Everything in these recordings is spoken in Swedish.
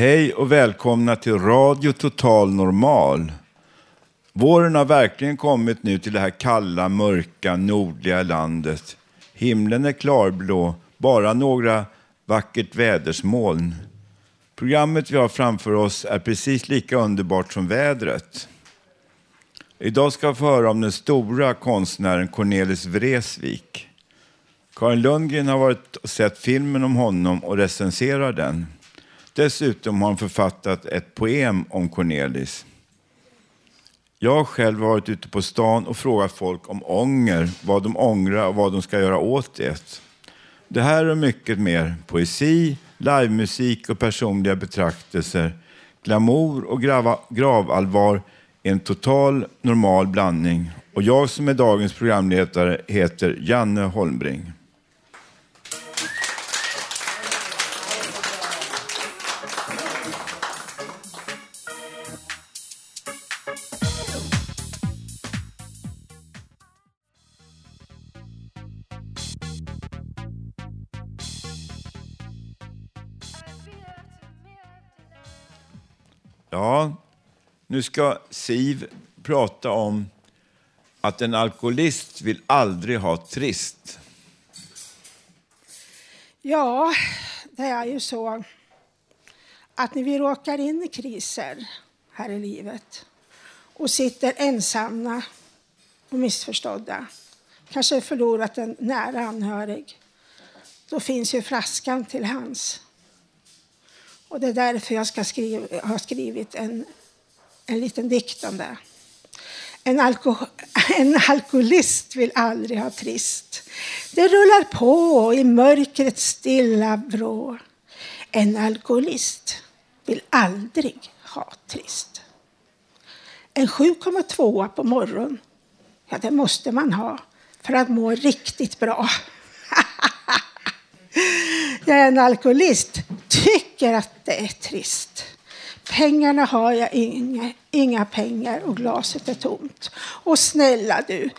Hej och välkomna till Radio Total Normal. Våren har verkligen kommit nu till det här kalla, mörka, nordliga landet. Himlen är klarblå, bara några vackert vädersmoln. Programmet vi har framför oss är precis lika underbart som vädret. Idag ska vi få höra om den stora konstnären Cornelis Vreeswijk. Karin Lundgren har varit och sett filmen om honom och recenserar den. Dessutom har han författat ett poem om Cornelis. Jag har själv varit ute på stan och frågat folk om ånger, vad de ångrar och vad de ska göra åt det. Det här och mycket mer, poesi, livemusik och personliga betraktelser, glamour och grava, gravallvar är en total normal blandning. Och jag som är dagens programledare heter Janne Holmbring. Ja, nu ska Siv prata om att en alkoholist vill aldrig ha trist. Ja, det är ju så att när vi råkar in i kriser här i livet och sitter ensamma och missförstådda, kanske förlorat en nära anhörig, då finns ju flaskan till hands. Och det är därför jag ska skriva, har skrivit en, en liten dikt om det. En, alko, en alkoholist vill aldrig ha trist. Det rullar på i mörkrets stilla vrå. En alkoholist vill aldrig ha trist. En 7,2 på morgon, ja det måste man ha för att må riktigt bra. Jag är en alkoholist, tycker att det är trist. Pengarna har jag inga, inga pengar och glaset är tomt. Och snälla du,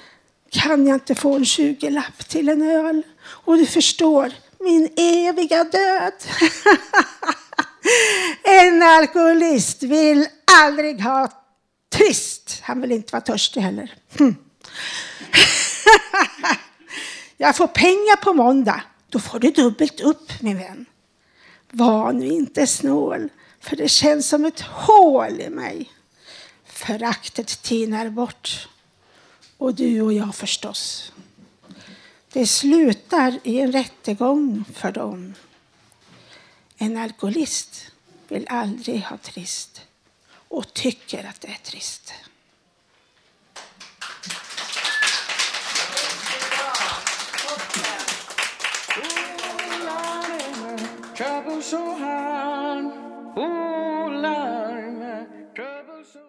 kan jag inte få en 20-lapp till en öl? Och du förstår, min eviga död. en alkoholist vill aldrig ha trist. Han vill inte vara törstig heller. Hm. jag får pengar på måndag. Då får du dubbelt upp, min vän. Var nu inte snål, för det känns som ett hål i mig. Föraktet tinar bort. Och du och jag förstås. Det slutar i en rättegång för dem. En alkoholist vill aldrig ha trist och tycker att det är trist. So hard. Oh, Lord, my trouble so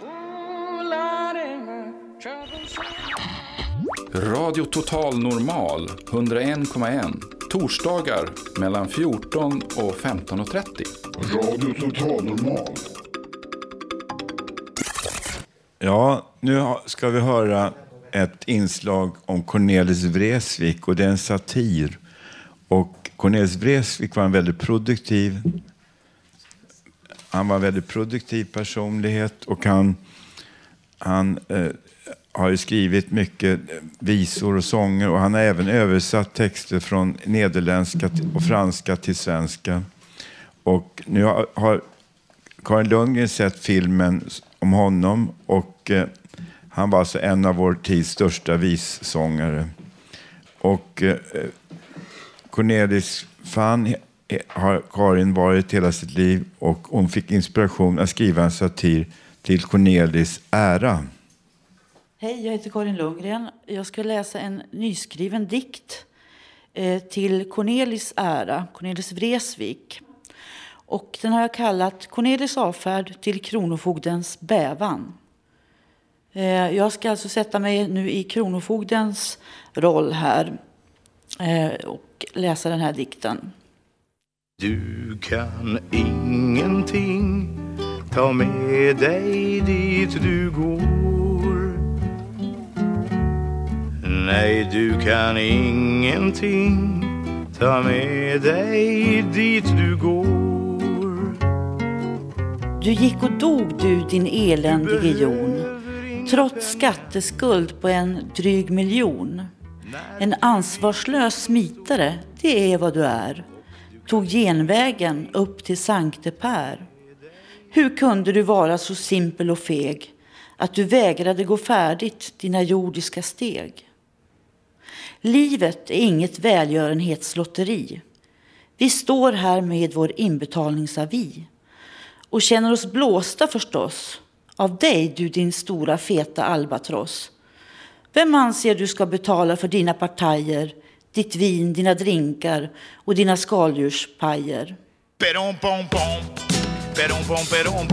hard. Oh, Lord, my trouble so hard. Radio Total Normal 101,1 torsdagar mellan 14 och 15.30. Radio Total Normal. Ja, nu ska vi höra ett inslag om Cornelis Vreeswijk och det är en satir. Och Cornelis Vreeswijk var en väldigt produktiv han var en väldigt produktiv personlighet och han, han eh, har ju skrivit mycket eh, visor och sånger och han har även översatt texter från nederländska och franska till svenska. Och nu har, har Karin Lundgren sett filmen om honom och eh, han var alltså en av vår tids största vissångare. Och eh, eh Cornelis fan har Karin varit hela sitt liv och hon fick inspiration att skriva en satir till Cornelis ära. Hej, jag heter Karin Lundgren. Jag ska läsa en nyskriven dikt eh, till Cornelis ära, Cornelis Vreeswijk. Och den har jag kallat Cornelis avfärd till Kronofogdens bävan. Eh, jag ska alltså sätta mig nu i Kronofogdens roll här och läsa den här dikten. Du kan ingenting ta med dig dit du går Nej, du kan ingenting ta med dig dit du går Du gick och dog du din eländige jon trots skatteskuld på en dryg miljon. En ansvarslös smitare, det är vad du är. Tog genvägen upp till Sankte Per. Hur kunde du vara så simpel och feg att du vägrade gå färdigt dina jordiska steg? Livet är inget välgörenhetslotteri. Vi står här med vår inbetalningsavi och känner oss blåsta förstås av dig, du din stora feta albatross. Vem anser du ska betala för dina partajer, ditt vin, dina drinkar och dina skaldjurspajer? Pom pom pom pom pom pom pom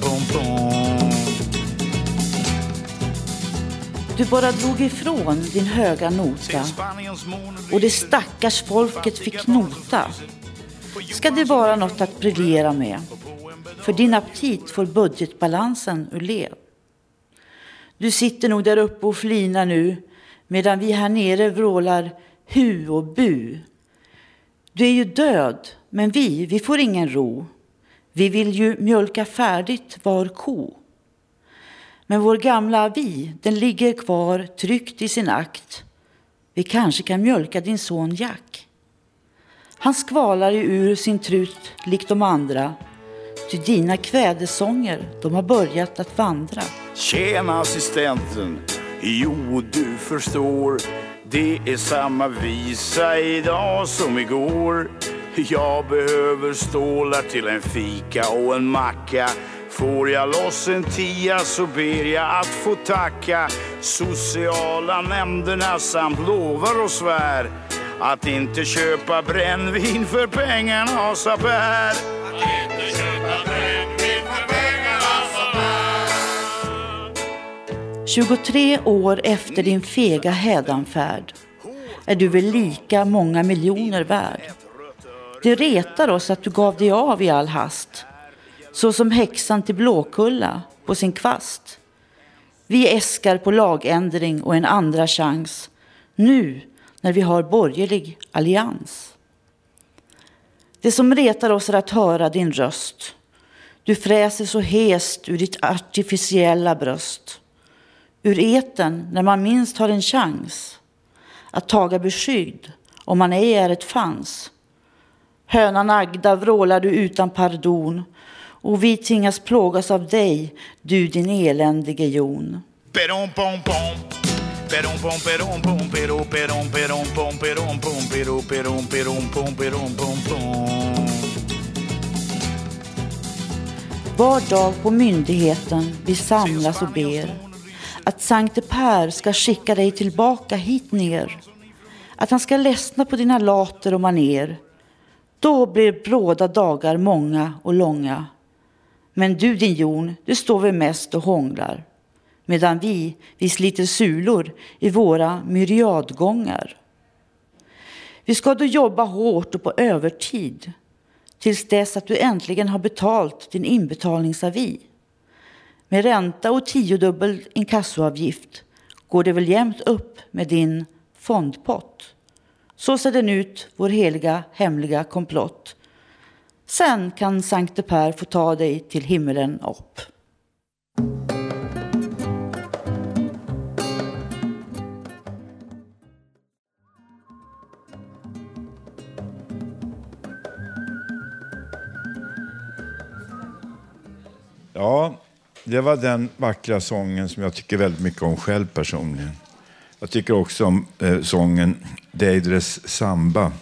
pom pom Du bara drog ifrån din höga nota och det stackars folket fick nota. Ska det vara något att briljera med? För din aptit får budgetbalansen ur led. Du sitter nog där uppe och flinar nu medan vi här nere vrålar hu och bu. Du är ju död, men vi, vi får ingen ro. Vi vill ju mjölka färdigt var ko. Men vår gamla vi, den ligger kvar tryckt i sin akt. Vi kanske kan mjölka din son Jack. Han skvalar ju ur sin trut likt de andra. Ty dina kvädesånger, de har börjat att vandra. Tjena assistenten. Jo, du förstår. Det är samma visa idag som igår. Jag behöver stålar till en fika och en macka. Får jag loss en tia så ber jag att få tacka sociala nämnderna samt lovar och svär att inte köpa brännvin för pengarna, sa 23 år efter din fega hädanfärd är du väl lika många miljoner värd. Det retar oss att du gav dig av i all hast, så som häxan till Blåkulla på sin kvast. Vi äskar på lagändring och en andra chans, nu när vi har borgerlig allians. Det som retar oss är att höra din röst. Du fräser så hest ur ditt artificiella bröst. Ur eten när man minst har en chans att taga beskydd om man ej är ett fans. Hönan Agda vrålar du utan pardon och vi tvingas plågas av dig, du din eländige jon. Perom pom pom Perom pom perom pom pero perom perom pom perom pom pero perom perom pom perom pom pom Var dag på myndigheten vi samlas och ber att Sankte Per ska skicka dig tillbaka hit ner. Att han ska ledsna på dina later och maner. Då blir bråda dagar många och långa. Men du din Jon, du står väl mest och hånglar. Medan vi, vi sliter sulor i våra myriadgångar. Vi ska då jobba hårt och på övertid tills dess att du äntligen har betalt din inbetalningsavi. Med ränta och tiodubbel inkassoavgift går det väl jämnt upp med din fondpott. Så ser den ut, vår heliga hemliga komplott. Sen kan Sankte Per få ta dig till himmelen upp. Ja, det var den vackra sången som jag tycker väldigt mycket om själv personligen. Jag tycker också om eh, sången Deidres Samba.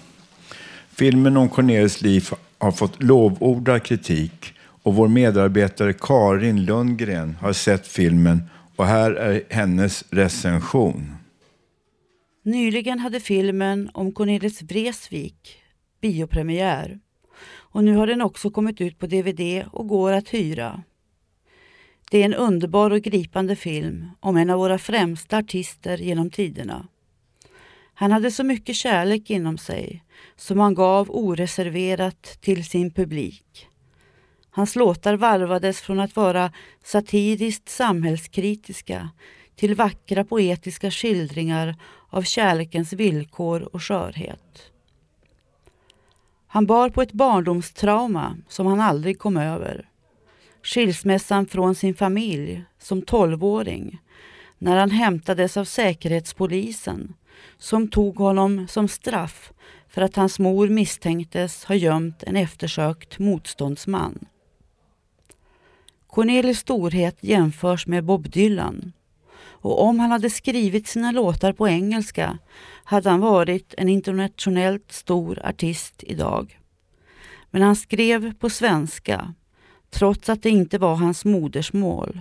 Filmen om Cornelis liv har fått lovordad kritik och vår medarbetare Karin Lundgren har sett filmen och här är hennes recension. Nyligen hade filmen om Cornelis Vreeswijk biopremiär och nu har den också kommit ut på DVD och går att hyra. Det är en underbar och gripande film om en av våra främsta artister genom tiderna. Han hade så mycket kärlek inom sig som han gav oreserverat till sin publik. Hans låtar varvades från att vara satiriskt samhällskritiska till vackra poetiska skildringar av kärlekens villkor och skörhet. Han bar på ett barndomstrauma som han aldrig kom över. Skilsmässan från sin familj som tolvåring när han hämtades av Säkerhetspolisen som tog honom som straff för att hans mor misstänktes ha gömt en eftersökt motståndsman. Cornelis storhet jämförs med Bob Dylan och om han hade skrivit sina låtar på engelska hade han varit en internationellt stor artist idag. Men han skrev på svenska trots att det inte var hans modersmål,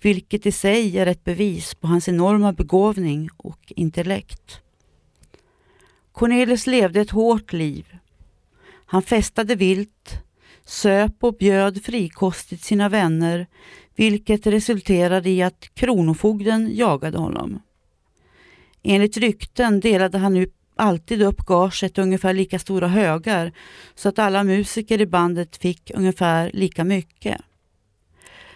vilket i sig är ett bevis på hans enorma begåvning och intellekt. Cornelis levde ett hårt liv. Han festade vilt, söp och bjöd frikostigt sina vänner, vilket resulterade i att Kronofogden jagade honom. Enligt rykten delade han nu alltid upp gaget i ungefär lika stora högar så att alla musiker i bandet fick ungefär lika mycket.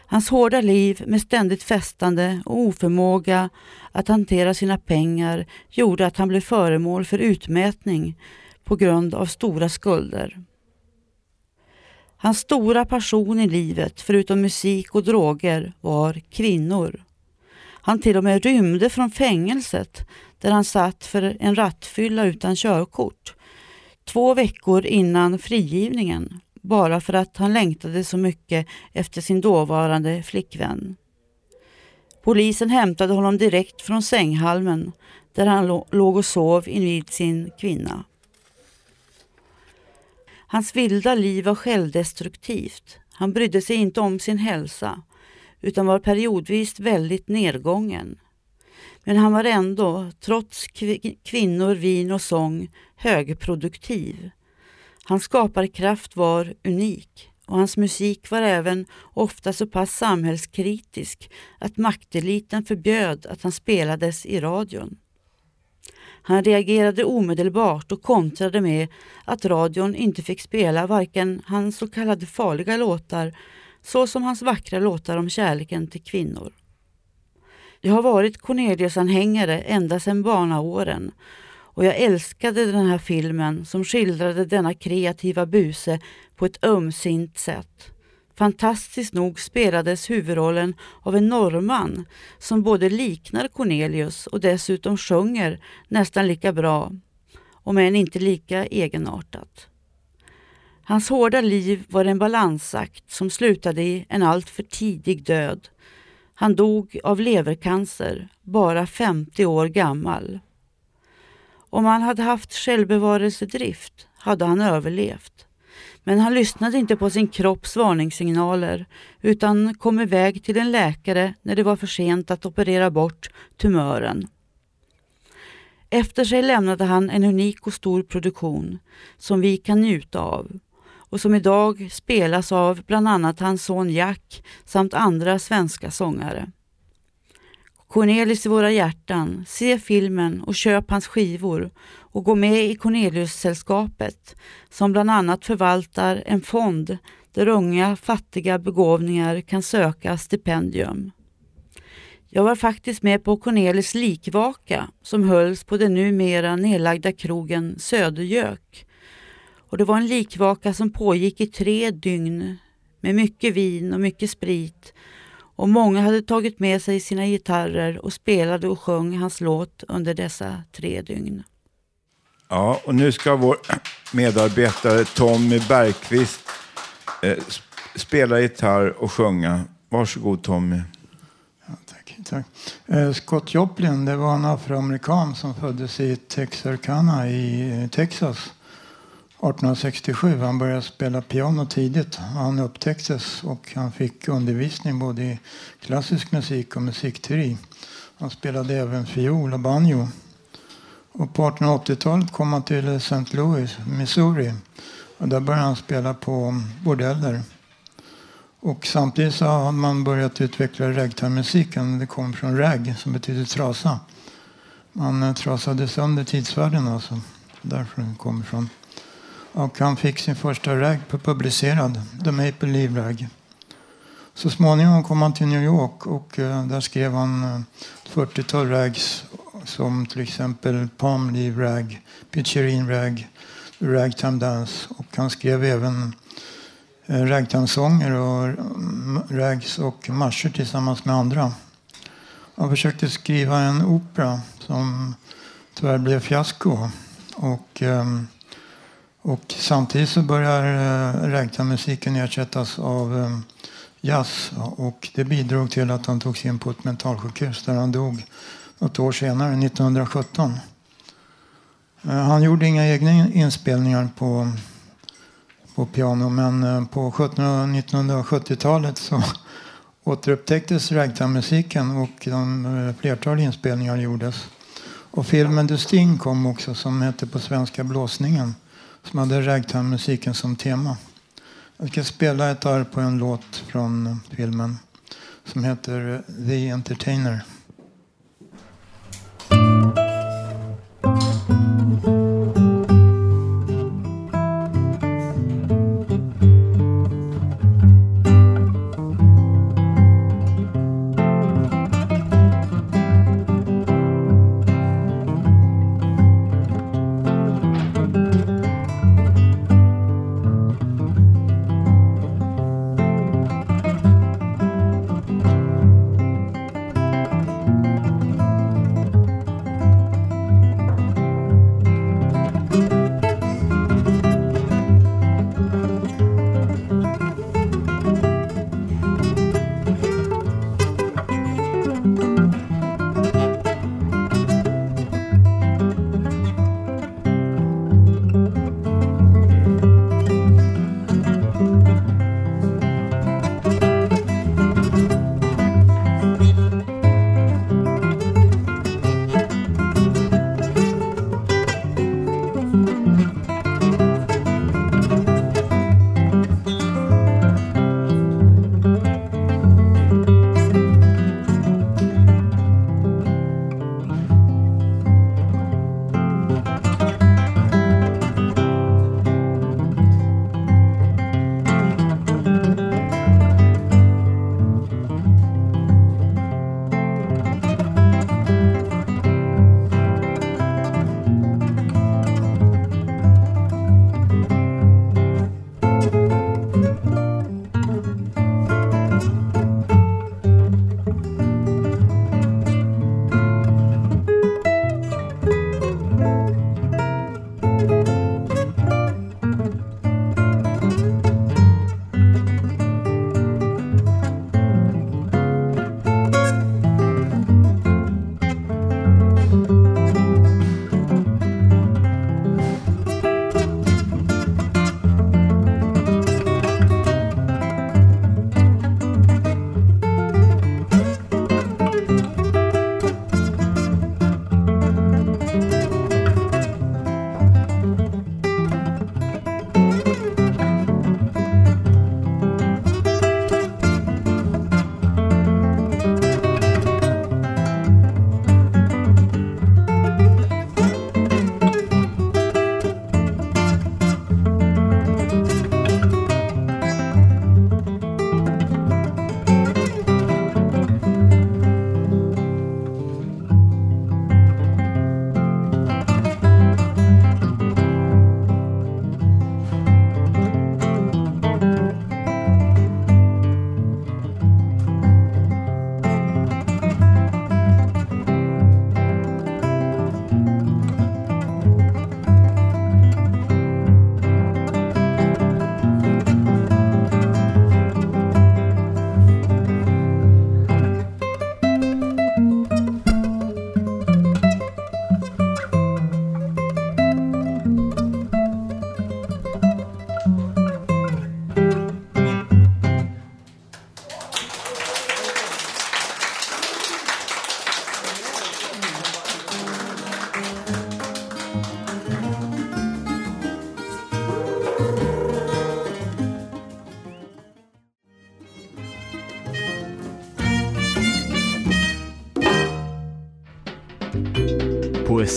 Hans hårda liv med ständigt festande och oförmåga att hantera sina pengar gjorde att han blev föremål för utmätning på grund av stora skulder. Hans stora passion i livet, förutom musik och droger, var kvinnor. Han till och med rymde från fängelset där han satt för en rattfylla utan körkort. Två veckor innan frigivningen, bara för att han längtade så mycket efter sin dåvarande flickvän. Polisen hämtade honom direkt från sänghalmen där han låg och sov invid sin kvinna. Hans vilda liv var självdestruktivt. Han brydde sig inte om sin hälsa utan var periodvis väldigt nedgången. Men han var ändå, trots kvinnor, vin och sång, högproduktiv. Hans skaparkraft var unik och hans musik var även ofta så pass samhällskritisk att makteliten förbjöd att han spelades i radion. Han reagerade omedelbart och kontrade med att radion inte fick spela varken hans så kallade farliga låtar så som hans vackra låtar om kärleken till kvinnor. Jag har varit Cornelius-anhängare ända sedan barnaåren och jag älskade den här filmen som skildrade denna kreativa buse på ett ömsint sätt. Fantastiskt nog spelades huvudrollen av en norrman som både liknar Cornelius och dessutom sjunger nästan lika bra, om än inte lika egenartat. Hans hårda liv var en balansakt som slutade i en alltför tidig död. Han dog av levercancer, bara 50 år gammal. Om han hade haft självbevarelsedrift hade han överlevt. Men han lyssnade inte på sin kropps varningssignaler utan kom iväg till en läkare när det var för sent att operera bort tumören. Efter sig lämnade han en unik och stor produktion som vi kan njuta av och som idag spelas av bland annat hans son Jack samt andra svenska sångare. Cornelis i våra hjärtan, se filmen och köp hans skivor och gå med i Cornelius-sällskapet som bland annat förvaltar en fond där unga fattiga begåvningar kan söka stipendium. Jag var faktiskt med på Cornelis likvaka som hölls på den numera nedlagda krogen Södergök och det var en likvaka som pågick i tre dygn med mycket vin och mycket sprit och många hade tagit med sig sina gitarrer och spelade och sjöng hans låt under dessa tre dygn. Ja, och nu ska vår medarbetare Tommy Bergqvist eh, spela gitarr och sjunga. Varsågod Tommy. Ja, tack, tack. Eh, Scott Joplin det var en afroamerikan som föddes i Texarkana i eh, Texas 1867. Han började spela piano tidigt. Han upptäcktes och han fick undervisning både i klassisk musik och musikteori. Han spelade även fiol och banjo. Och på 1880-talet kom han till St. Louis, Missouri. Och där började han spela på bordeller. Och samtidigt så har man börjat utveckla ragtime-musiken. Det kom från rag, som betyder trasa. Man trasade sönder tidsvärden alltså. Därför den kommer från. Och han fick sin första rag publicerad, The Maple Leaf Rag. Så småningom kom han till New York och eh, där skrev han eh, ett 40-tal rags som till exempel Palm Leaf Rag, Pitcherine Rag, Ragtime Dance. Och han skrev även eh, ragtime-sånger och mm, rags och marscher tillsammans med andra. Han försökte skriva en opera som tyvärr blev fiasko. Och, um, och samtidigt så börjar eh, uh, ragtime-musiken ersättas av eh, jazz. Och det bidrog till att han togs in på ett mentalsjukhus där han dog något år senare, 1917. Eh, han gjorde inga egna inspelningar på, på piano men på 1970-talet så återupptäcktes ragtime-musiken och de, flertal inspelningar gjordes. Och filmen The Sting kom också som hette på svenska Blåsningen som hade ragtime-musiken som tema. Jag ska spela ett arr på en låt från filmen som heter The Entertainer.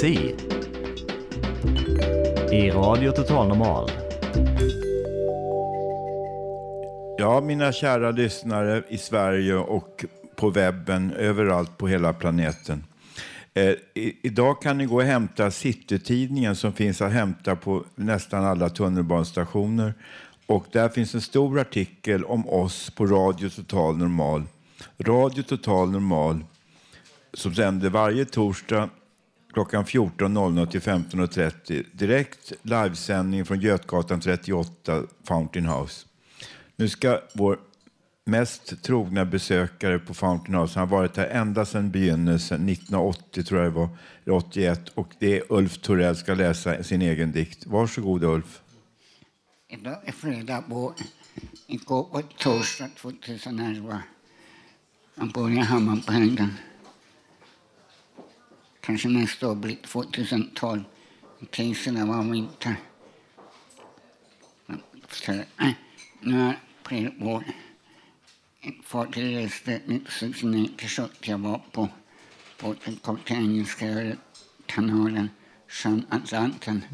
Poesi i Radio Total Normal. Ja, mina kära lyssnare i Sverige och på webben, överallt på hela planeten. Eh, i, idag kan ni gå och hämta Citytidningen som finns att hämta på nästan alla tunnelbanestationer. Och där finns en stor artikel om oss på Radio Total Normal. Radio Total Normal som sänder varje torsdag klockan 14.00 till 15.30. Direkt livesändning från Götgatan 38, Fountain House. Nu ska vår mest trogna besökare på Fountain House, han har varit här ända sedan begynnelsen, 1980 tror jag det var, eller 81, och det är Ulf Torell ska läsa sin egen dikt. Varsågod Ulf. Idag är fredag på, igår var torsdag 2011. Jag hamna på Hammarbyhöjden. Kanske nästa år blir 2012. Priserna var vinter. Så, äh, nu är april vår. Ett fartyg reste 1969 till Schott. Jag var på båten kom till Engelska kanalen, sjön Atlanten.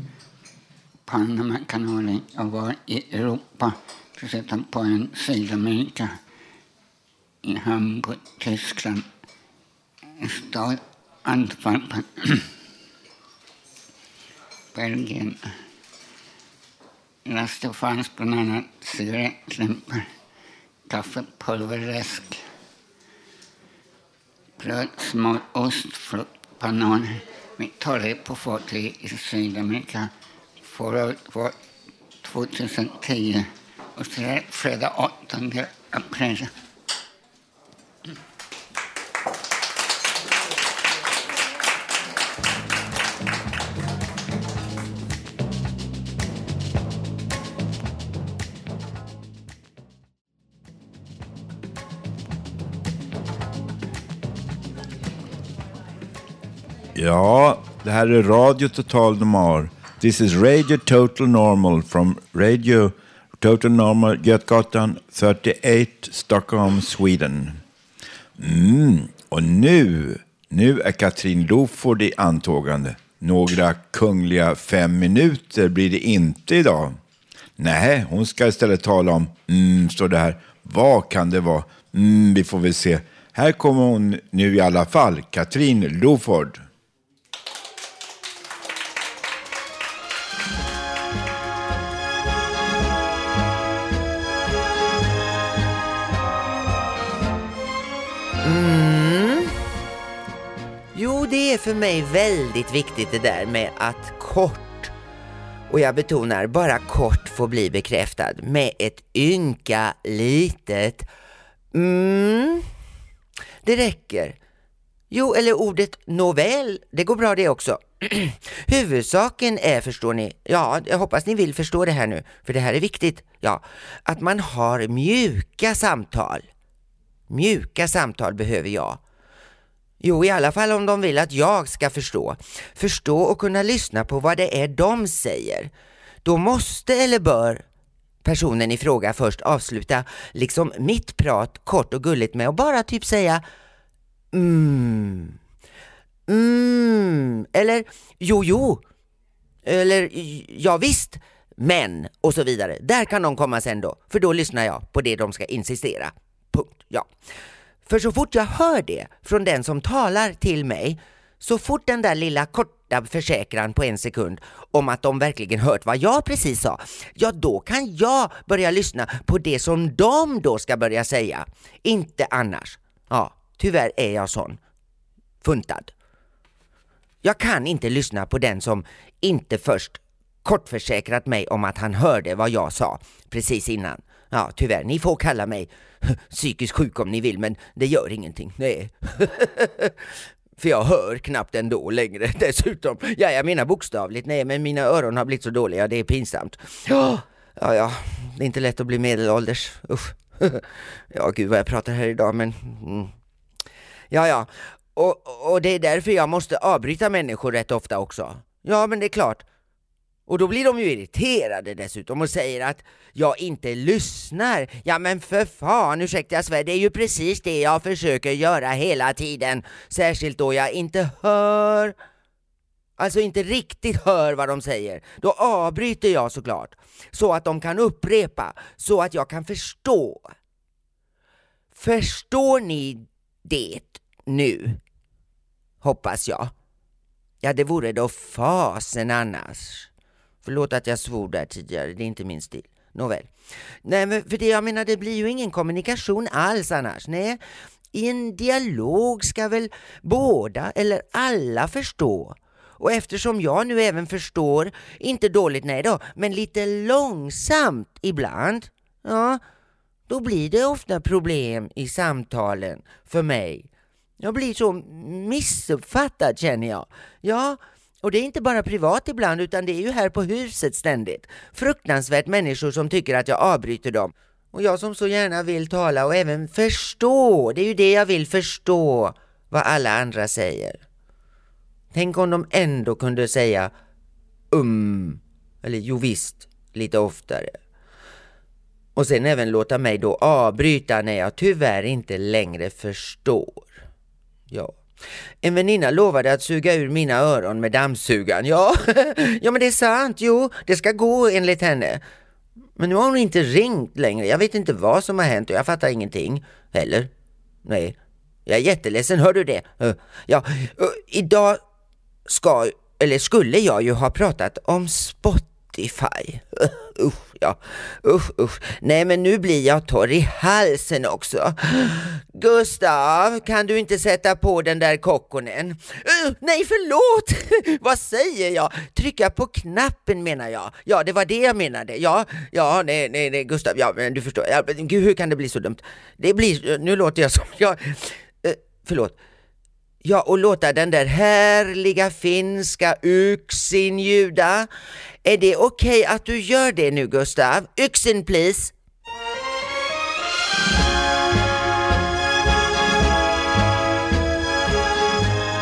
Panamakanalen. Jag var i Europa, förutom på en Sydamerika. I Hamburg, Tyskland. En stad, anfangen. Belgien. Lasten fanns bland annat cigarettlimpor, kaffepulverläsk, bröd, smör, ost, frukt, bananer. Vi talade på fartyg i Sydamerika förra var 2010 och så är det fredag 8 april. Ja, det här är Radio Total Normal. This is Radio Total Normal from Radio Total Normal, Götgatan 38, Stockholm, Sweden. Mm. Och nu, nu är Katrin Loford i antågande. Några kungliga fem minuter blir det inte idag. Nej, hon ska istället tala om, mm, står det här. Vad kan det vara? Mm, vi får väl se. Här kommer hon nu i alla fall, Katrin Loford. Det är för mig väldigt viktigt det där med att kort, och jag betonar bara kort får bli bekräftad med ett ynka litet mm. Det räcker. Jo, eller ordet nåväl, det går bra det också. Huvudsaken är, förstår ni, ja, jag hoppas ni vill förstå det här nu, för det här är viktigt, ja, att man har mjuka samtal. Mjuka samtal behöver jag. Jo, i alla fall om de vill att jag ska förstå. Förstå och kunna lyssna på vad det är de säger. Då måste eller bör personen i fråga först avsluta liksom mitt prat kort och gulligt med att bara typ säga mm, mm, eller jo, jo, eller ja visst, men och så vidare. Där kan de komma sen då, för då lyssnar jag på det de ska insistera. Punkt. Ja. För så fort jag hör det från den som talar till mig, så fort den där lilla korta försäkran på en sekund om att de verkligen hört vad jag precis sa, ja då kan jag börja lyssna på det som de då ska börja säga. Inte annars. Ja, tyvärr är jag sån. Funtad. Jag kan inte lyssna på den som inte först kortförsäkrat mig om att han hörde vad jag sa precis innan. Ja, tyvärr, ni får kalla mig psykiskt sjuk om ni vill, men det gör ingenting. Nej. För jag hör knappt ändå längre dessutom. Ja, jag menar bokstavligt. Nej, men mina öron har blivit så dåliga, det är pinsamt. Ja, ja, ja. det är inte lätt att bli medelålders. Usch. Ja, gud vad jag pratar här idag, men... Mm. Ja, ja. Och, och det är därför jag måste avbryta människor rätt ofta också. Ja, men det är klart. Och då blir de ju irriterade dessutom och säger att jag inte lyssnar. Ja men för fan, ursäkta jag svär. det är ju precis det jag försöker göra hela tiden. Särskilt då jag inte hör. alltså inte riktigt hör vad de säger, då avbryter jag såklart. Så att de kan upprepa, så att jag kan förstå. Förstår ni det nu? Hoppas jag. Ja, det vore då fasen annars. Förlåt att jag svor där tidigare, det är inte min stil. Nåväl. Nej, men för det jag menar, det blir ju ingen kommunikation alls annars. Nej, i en dialog ska väl båda eller alla förstå. Och eftersom jag nu även förstår, inte dåligt nej då, men lite långsamt ibland, ja, då blir det ofta problem i samtalen för mig. Jag blir så missuppfattad känner jag. Ja, och det är inte bara privat ibland utan det är ju här på huset ständigt. Fruktansvärt människor som tycker att jag avbryter dem. Och jag som så gärna vill tala och även förstå, det är ju det jag vill förstå vad alla andra säger. Tänk om de ändå kunde säga um, eller jo visst, lite oftare. Och sen även låta mig då avbryta när jag tyvärr inte längre förstår. Ja. En väninna lovade att suga ur mina öron med dammsugaren. Ja, ja men det är sant. Jo, det ska gå enligt henne. Men nu har hon inte ringt längre. Jag vet inte vad som har hänt och jag fattar ingenting. Eller? Nej. Jag är jätteledsen, hör du det? Ja, idag ska, eller skulle jag ju ha pratat om Spotify. Uh, usch, ja. Usch, usch. Nej, men nu blir jag torr i halsen också. Gustav, kan du inte sätta på den där kokkonen? Uh, nej, förlåt! Vad säger jag? Trycka på knappen menar jag. Ja, det var det jag menade. Ja, ja, nej, nej, nej, Gustav, ja, men du förstår. Ja, men gud, hur kan det bli så dumt? Det blir, nu låter jag som, jag, uh, förlåt. Ja, och låta den där härliga finska yxin ljuda. Är det okej att du gör det nu Gustav? Yxin please.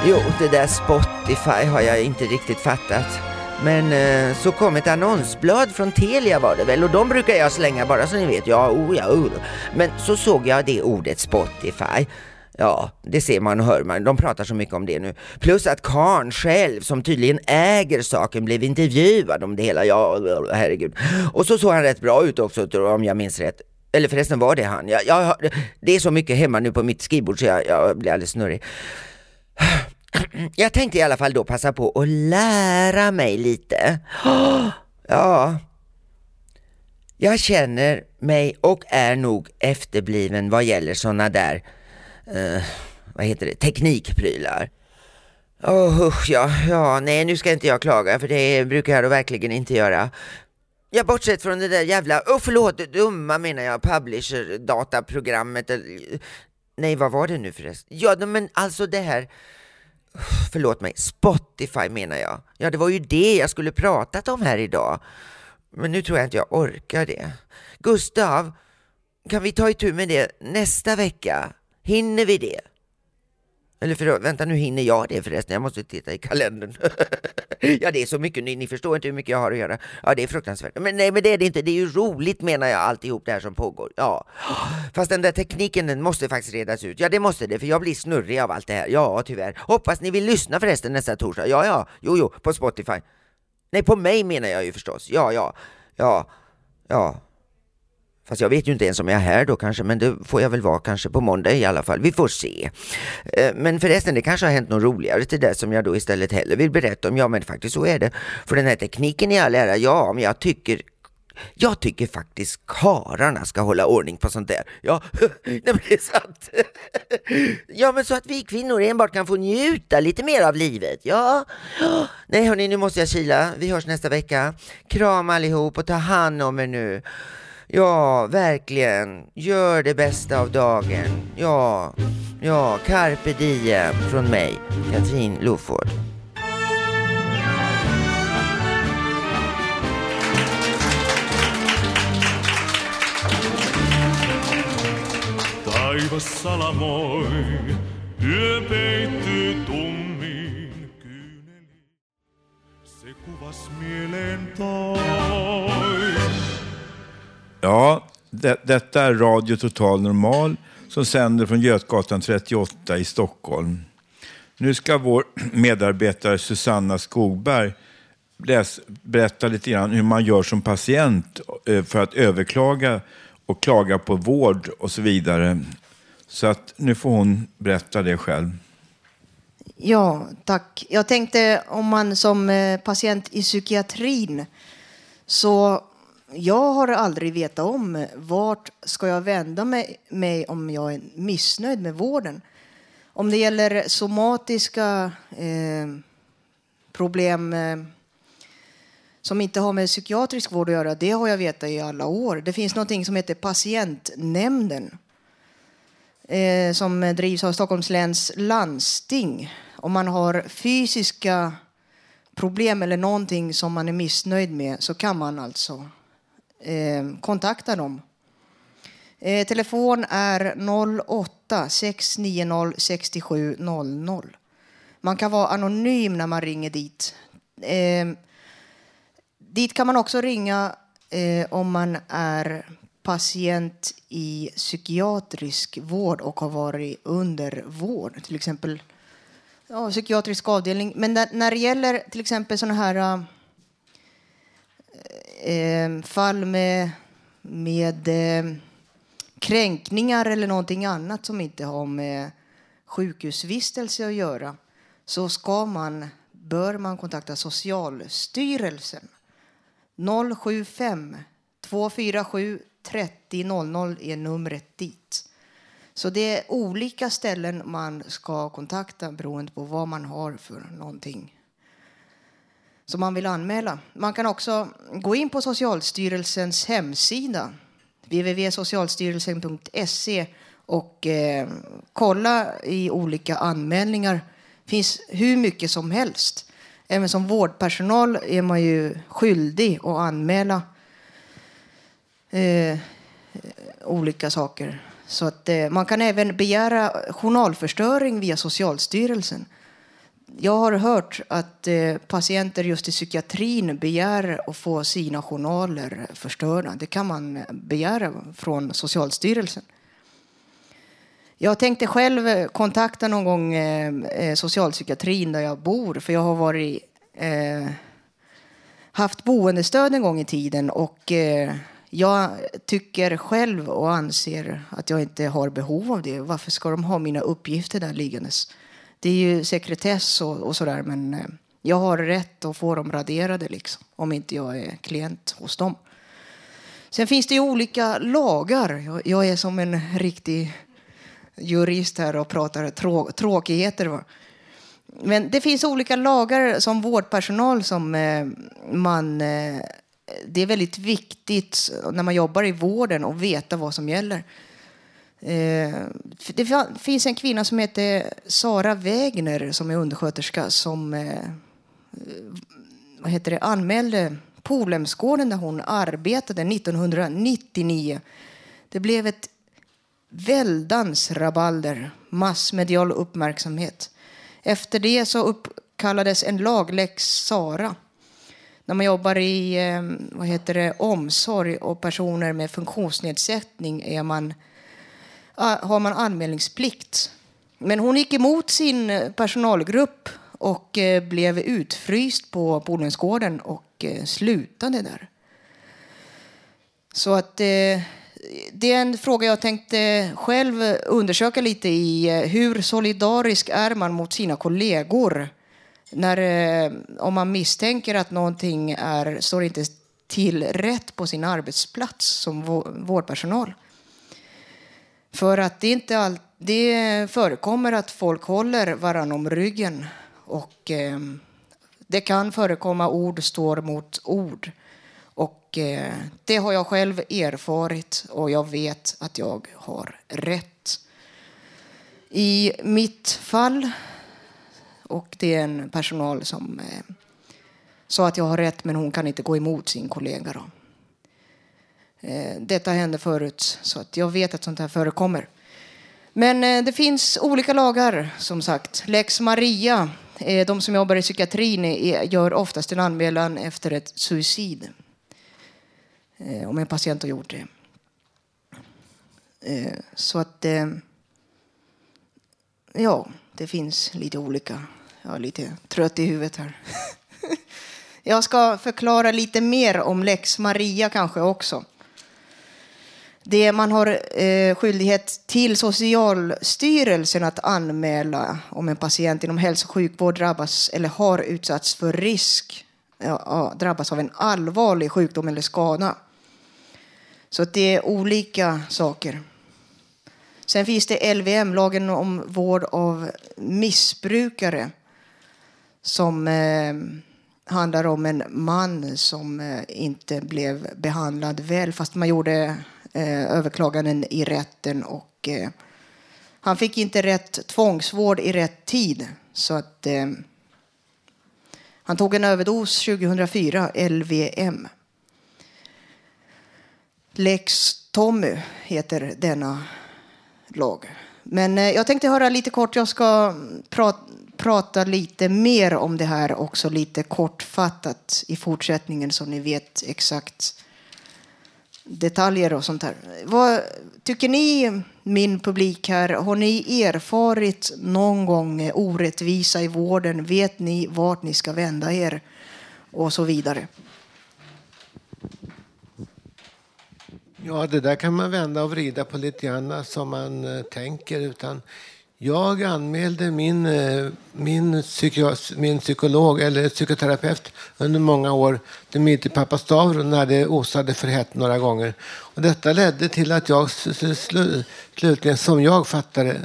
Jo, det där Spotify har jag inte riktigt fattat. Men eh, så kom ett annonsblad från Telia var det väl och de brukar jag slänga bara så ni vet. Ja, oh, ja, oh. Men så såg jag det ordet Spotify. Ja, det ser man och hör man. De pratar så mycket om det nu. Plus att Karn själv, som tydligen äger saken, blev intervjuad om det hela. Ja, herregud. Och så såg han rätt bra ut också, om jag minns rätt. Eller förresten var det han. Jag, jag, det är så mycket hemma nu på mitt skrivbord så jag, jag blir alldeles snurrig. Jag tänkte i alla fall då passa på att lära mig lite. Ja. Jag känner mig och är nog efterbliven vad gäller sådana där, eh, vad heter det, teknikprylar. Åh oh, usch ja, ja, nej nu ska inte jag klaga för det brukar jag då verkligen inte göra. Ja, bortsett från det där jävla, oh, förlåt, dumma menar jag, publisher dataprogrammet. Nej, vad var det nu förresten? Ja, men alltså det här förlåt mig, Spotify menar jag. Ja, det var ju det jag skulle pratat om här idag. Men nu tror jag inte jag orkar det. Gustav, kan vi ta itu med det nästa vecka? Hinner vi det? Eller för, vänta nu hinner jag det förresten, jag måste titta i kalendern. ja det är så mycket, ni, ni förstår inte hur mycket jag har att göra. Ja det är fruktansvärt. Men nej men det är det inte, det är ju roligt menar jag alltihop det här som pågår. Ja. Fast den där tekniken den måste faktiskt redas ut. Ja det måste det, för jag blir snurrig av allt det här. Ja tyvärr. Hoppas ni vill lyssna förresten nästa torsdag. Ja ja, jo jo, på Spotify. Nej på mig menar jag ju förstås. Ja ja, ja, ja. Fast jag vet ju inte ens om jag är här då kanske, men det får jag väl vara kanske på måndag i alla fall. Vi får se. Eh, men förresten, det kanske har hänt något roligare till det som jag då istället hellre vill berätta om. Ja, men faktiskt så är det. För den här tekniken i all ära, ja, men jag tycker jag tycker faktiskt kararna ska hålla ordning på sånt där. Ja, nej men det är sant. Ja, men så att vi kvinnor enbart kan få njuta lite mer av livet. Ja, nej hörni, nu måste jag kila. Vi hörs nästa vecka. Kram allihop och ta hand om er nu. Ja, verkligen. Gör det bästa av dagen. Ja, ja, carpe diem från mig, Katrin Loford. Taivas salamoi, yö peittyy tummiin kyyneliin. Se kuvas mieleen toi. Ja, det, detta är Radio Total Normal som sänder från Götgatan 38 i Stockholm. Nu ska vår medarbetare Susanna Skogberg läs, berätta lite grann hur man gör som patient eh, för att överklaga och klaga på vård och så vidare. Så att nu får hon berätta det själv. Ja, tack. Jag tänkte om man som eh, patient i psykiatrin så jag har aldrig vetat om vart ska jag vända mig, mig om jag är missnöjd med vården. Om det gäller somatiska eh, problem eh, som inte har med psykiatrisk vård att göra, det har jag vetat i alla år. Det finns något som heter patientnämnden eh, som drivs av Stockholms läns landsting. Om man har fysiska problem eller någonting som man är missnöjd med så kan man alltså eh, kontakta dem. Eh, telefon är 08 690 67 00. Man kan vara anonym när man ringer dit. Eh, dit kan man också ringa eh, om man är patient i psykiatrisk vård och har varit under vård. Till exempel ja, psykiatrisk avdelning. Men när, när det gäller till exempel sådana här eh, fall med, med eh, kränkningar eller någonting annat som inte har med sjukhusvistelse att göra så ska man, bör man kontakta Socialstyrelsen. 075 247 30 00 är numret dit. Så det är olika ställen man ska kontakta beroende på vad man har för någonting som man vill anmäla. Man kan också gå in på Socialstyrelsens hemsida www.socialstyrelsen.se och eh, kolla i olika anmälningar. Det finns hur mycket som helst. Även som vårdpersonal är man ju skyldig att anmäla eh, olika saker. Så att, eh, man kan även begära journalförstöring via Socialstyrelsen. Jag har hört att eh, patienter just i psykiatrin begär att få sina journaler förstörda. Det kan man begära från Socialstyrelsen. Jag tänkte själv kontakta någon gång eh, eh, socialpsykiatrin där jag bor för jag har varit, eh, haft boendestöd en gång i tiden och eh, jag tycker själv och anser att jag inte har behov av det. Varför ska de ha mina uppgifter där liggandes? Det är ju sekretess och, och sådär, men eh, jag har rätt att få dem raderade liksom, om inte jag är klient hos dem. Sen finns det ju olika lagar. Jag, jag är som en riktig jurist här och pratar trå, tråkigheter. Va? Men det finns olika lagar som vårdpersonal som eh, man... Eh, det är väldigt viktigt när man jobbar i vården att veta vad som gäller. Eh, det finns en kvinna som heter Sara Wägner som är undersköterska som eh, vad heter det, anmälde Polhemsgården där hon arbetade 1999. Det blev ett väldans rabalder, massmedial uppmärksamhet. Efter det så uppkallades en laglex Sara. När man jobbar i eh, vad heter det, omsorg och personer med funktionsnedsättning är man Ah, har man anmälningsplikt. Men hon gick emot sin eh, personalgrupp och eh, blev utfryst på Bodensgården och eh, slutade där. Så att det är en fråga jag tänkte själv undersöka lite i. Hur solidarisk är man mot sina kollegor? När, om man misstänker att någonting är, står inte till rätt på sin arbetsplats som vårdpersonal. För att det inte all, det förekommer att folk håller varann om ryggen och eh, det kan förekomma ord står mot ord. Och eh, det har jag själv erfarit och jag vet att jag har rätt. I mitt fall, och det är en personal som eh, sa att jag har rätt men hon kan inte gå emot sin kollega. Då. Eh, detta hände förut, så att jag vet att sånt här förekommer. Men eh, det finns olika lagar, som sagt. Lex Maria. Eh, de som jobbar i psykiatrin eh, gör oftast en anmälan efter ett suicid. Eh, om en patient har gjort det. Eh, så att... Ja, det finns lite olika. Jag är lite trött i huvudet här. Jag ska förklara lite mer om lex Maria kanske också. Det man har eh, skyldighet till Socialstyrelsen att anmäla om en patient inom hälso och sjukvård drabbas eller har utsatts för risk ja, drabbas av en allvarlig sjukdom eller skada. Så att det är olika saker. Sen finns det LVM, lagen om vård av missbrukare, som eh, handlar om en man som eh, inte blev behandlad väl fast man gjorde Eh, överklaganden i rätten och eh, han fick inte rätt tvångsvård i rätt tid. Så att eh, han tog en överdos 2004, LVM. Lex Tommy heter denna lag. Men eh, jag tänkte höra lite kort, jag ska prata, prata lite mer om det här också lite kortfattat i fortsättningen så ni vet exakt detaljer och sånt där. Vad tycker ni, min publik här, har ni erfarit någon gång orättvisa i vården? Vet ni vart ni ska vända er? Och så vidare. Ja, det där kan man vända och vrida på lite grann som man eh, tänker. Utan jag anmälde min, eh, min, min psykolog eller psykoterapeut under många år, Dimitri Papastavro, när det osade för hett några gånger. Och detta ledde till att jag slutligen, som jag fattade,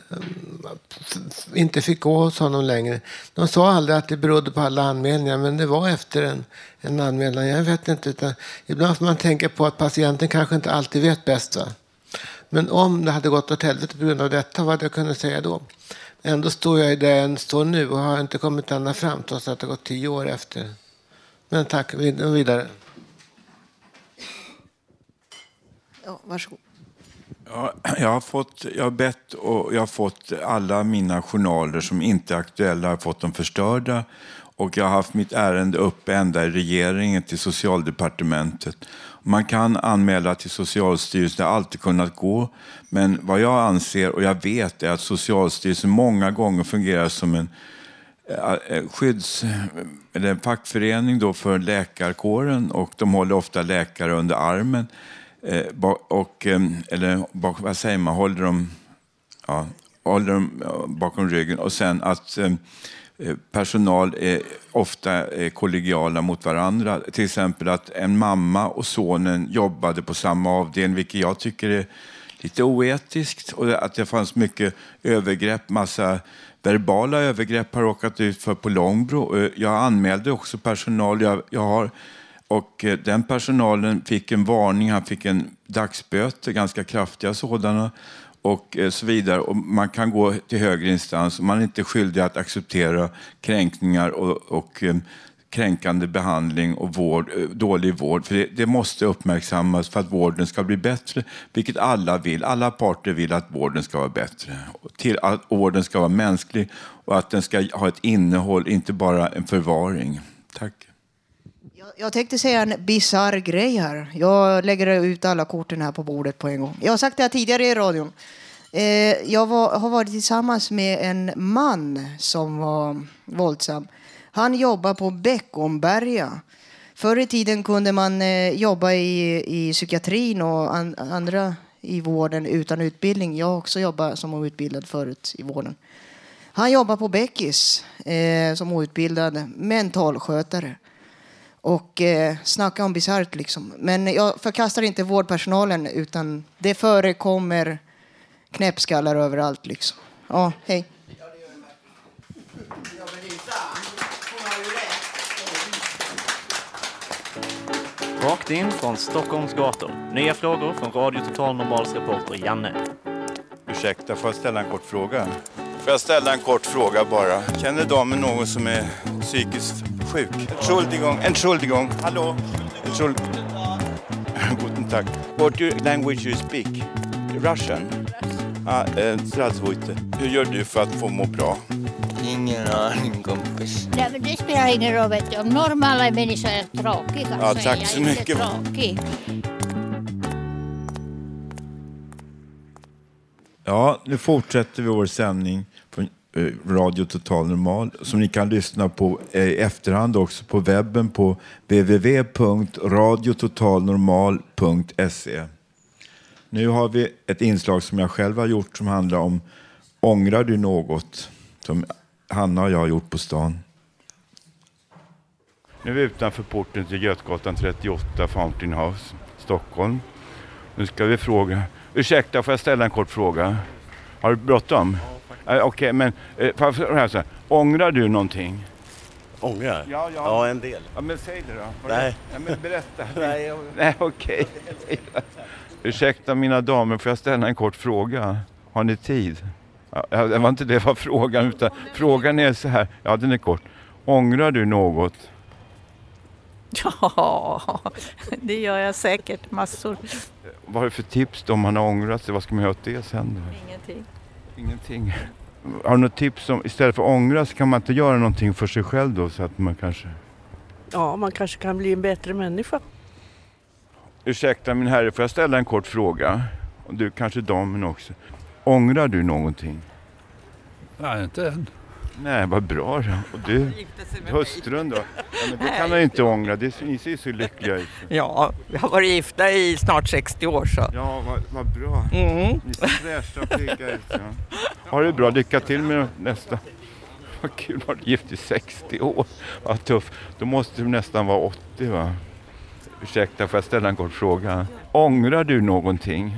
inte fick gå hos honom längre. De sa aldrig att det berodde på alla anmälningar, men det var efter en, en anmälan. Jag vet inte. Utan ibland får man tänka på att patienten kanske inte alltid vet bäst. Va? Men om det hade gått åt helvete på grund av detta, vad hade jag kunnat säga då? Ändå står jag där jag står nu och har inte kommit ända fram trots att det har gått tio år efter. Men tack, vidare. Ja, varsågod. Ja, jag, har fått, jag har bett och jag har fått alla mina journaler som inte är aktuella, jag har fått dem förstörda. Och jag har haft mitt ärende uppe ända i regeringen till socialdepartementet. Man kan anmäla till Socialstyrelsen, det har alltid kunnat gå. Men vad jag anser och jag vet är att Socialstyrelsen många gånger fungerar som en eh, eh, skydds eh, eller en fackförening då för läkarkåren och de håller ofta läkare under armen. Och, ehm, eller vad säger man, håller dem, ja, håller dem bakom ryggen. Och sen att ehm, Eh, personal är ofta är kollegiala mot varandra. Till exempel att en mamma och sonen jobbade på samma avdelning, vilket jag tycker är lite oetiskt. Och att det fanns mycket övergrepp, massa verbala övergrepp har råkat ut för på Långbro. Eh, jag anmälde också personal. Jag, jag har, och den personalen fick en varning, han fick en dagsböter, ganska kraftiga sådana och eh, så vidare. Och man kan gå till högre instans. Man är inte skyldig att acceptera kränkningar och, och eh, kränkande behandling och vård, eh, dålig vård. För det, det, måste uppmärksammas för att vården ska bli bättre, vilket alla vill. Alla parter vill att vården ska vara bättre. Till att vården ska vara mänsklig och att den ska ha ett innehåll, inte bara en förvaring. Tack. Jag tänkte säga en bizarr grej här. Jag lägger ut alla korten här på bordet på en gång. Jag har sagt det här tidigare i radion. Eh, jag var, har varit tillsammans med en man som var våldsam. Han jobbar på Beckomberga. Förr i tiden kunde man eh, jobba i, i psykiatrin och an, andra i vården utan utbildning. Jag har också jobbat som outbildad förut i vården. Han jobbar på Beckis eh, som outbildad mentalskötare. Och eh, snacka om bisarrt liksom. Men jag förkastar inte vårdpersonalen utan det förekommer knäppskallar överallt liksom. Ja, hej. Rakt in från Stockholms gator. Nya frågor från Radio Total Normals reporter Janne. Ursäkta, får jag ställa en kort fråga? Får jag ställa en kort fråga bara? Känner damen någon som är psykiskt sjuk? Entschuldigung, Entschuldigung, hallå? Entschuld... Guten Tag. What language you speak? Russian? Ah, eh, Hur gör du för att få må bra? Ingen aning kompis. Nej, men det spelar ingen roll. Vet du. Om normala människor är tråkiga ja, så tack är jag så inte mycket. tråkig. Ja, nu fortsätter vi vår sändning från Eh, Radio Total Normal som ni kan lyssna på eh, i efterhand också på webben på www.radiototalnormal.se. Nu har vi ett inslag som jag själv har gjort som handlar om Ångrar du något? Som Hanna och jag har gjort på stan. Nu är vi utanför porten till Götgatan 38, Fountain House, Stockholm. Nu ska vi fråga. Ursäkta, får jag ställa en kort fråga? Har du bråttom? Ja, Okej, men eh, så här, ångrar du någonting? Ångrar? Ja, ja. ja, en del. Ja, men säg det då. Vad Nej. är- Ja, men berätta. Nej, jag- Nej, okej. Ursäkta mina damer, får jag ställa en kort fråga? Har ni tid? Ja, det var inte det var frågan, utan frågan är så här. Ja, den är kort. Ångrar du något? Ja, det gör jag säkert massor. Vad har du för tips då om man har ångrat sig? Vad ska man göra åt det sen då? Ingenting. Ingenting. Har du något tips om, istället för att ångra så kan man inte göra någonting för sig själv då så att man kanske... Ja, man kanske kan bli en bättre människa. Ursäkta min herre, får jag ställa en kort fråga? Och du kanske damen också. Ångrar du någonting? Nej, inte än. Nej, vad bra då. Och du, hustrun då? Ja, men det kan han inte ångra, det, ni ser så lyckliga ut. Ja, vi har varit gifta i snart 60 år så. Ja, vad, vad bra. Mm. Ni ser fräscha och pigga ut. Ja. Ha det bra, lycka till med nästa. Vad kul, var du gift i 60 år? Vad tufft. Då måste du nästan vara 80 va? Ursäkta, får jag ställa en kort fråga? Ångrar du någonting?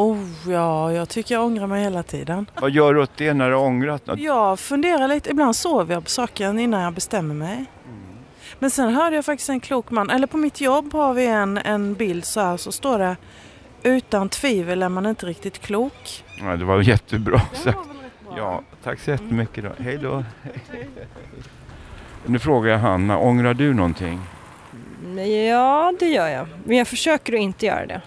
Oh ja, jag tycker jag ångrar mig hela tiden. Vad gör du åt det när du har ångrat något? Jag funderar lite, ibland sover jag på saken innan jag bestämmer mig. Men sen hörde jag faktiskt en klok man, eller på mitt jobb har vi en, en bild så här så står det utan tvivel är man inte riktigt klok. Ja, det var jättebra sagt. Ja, tack så jättemycket då. Hej då. Nu frågar jag Hanna, ångrar du någonting? Ja, det gör jag. Men jag försöker att inte göra det.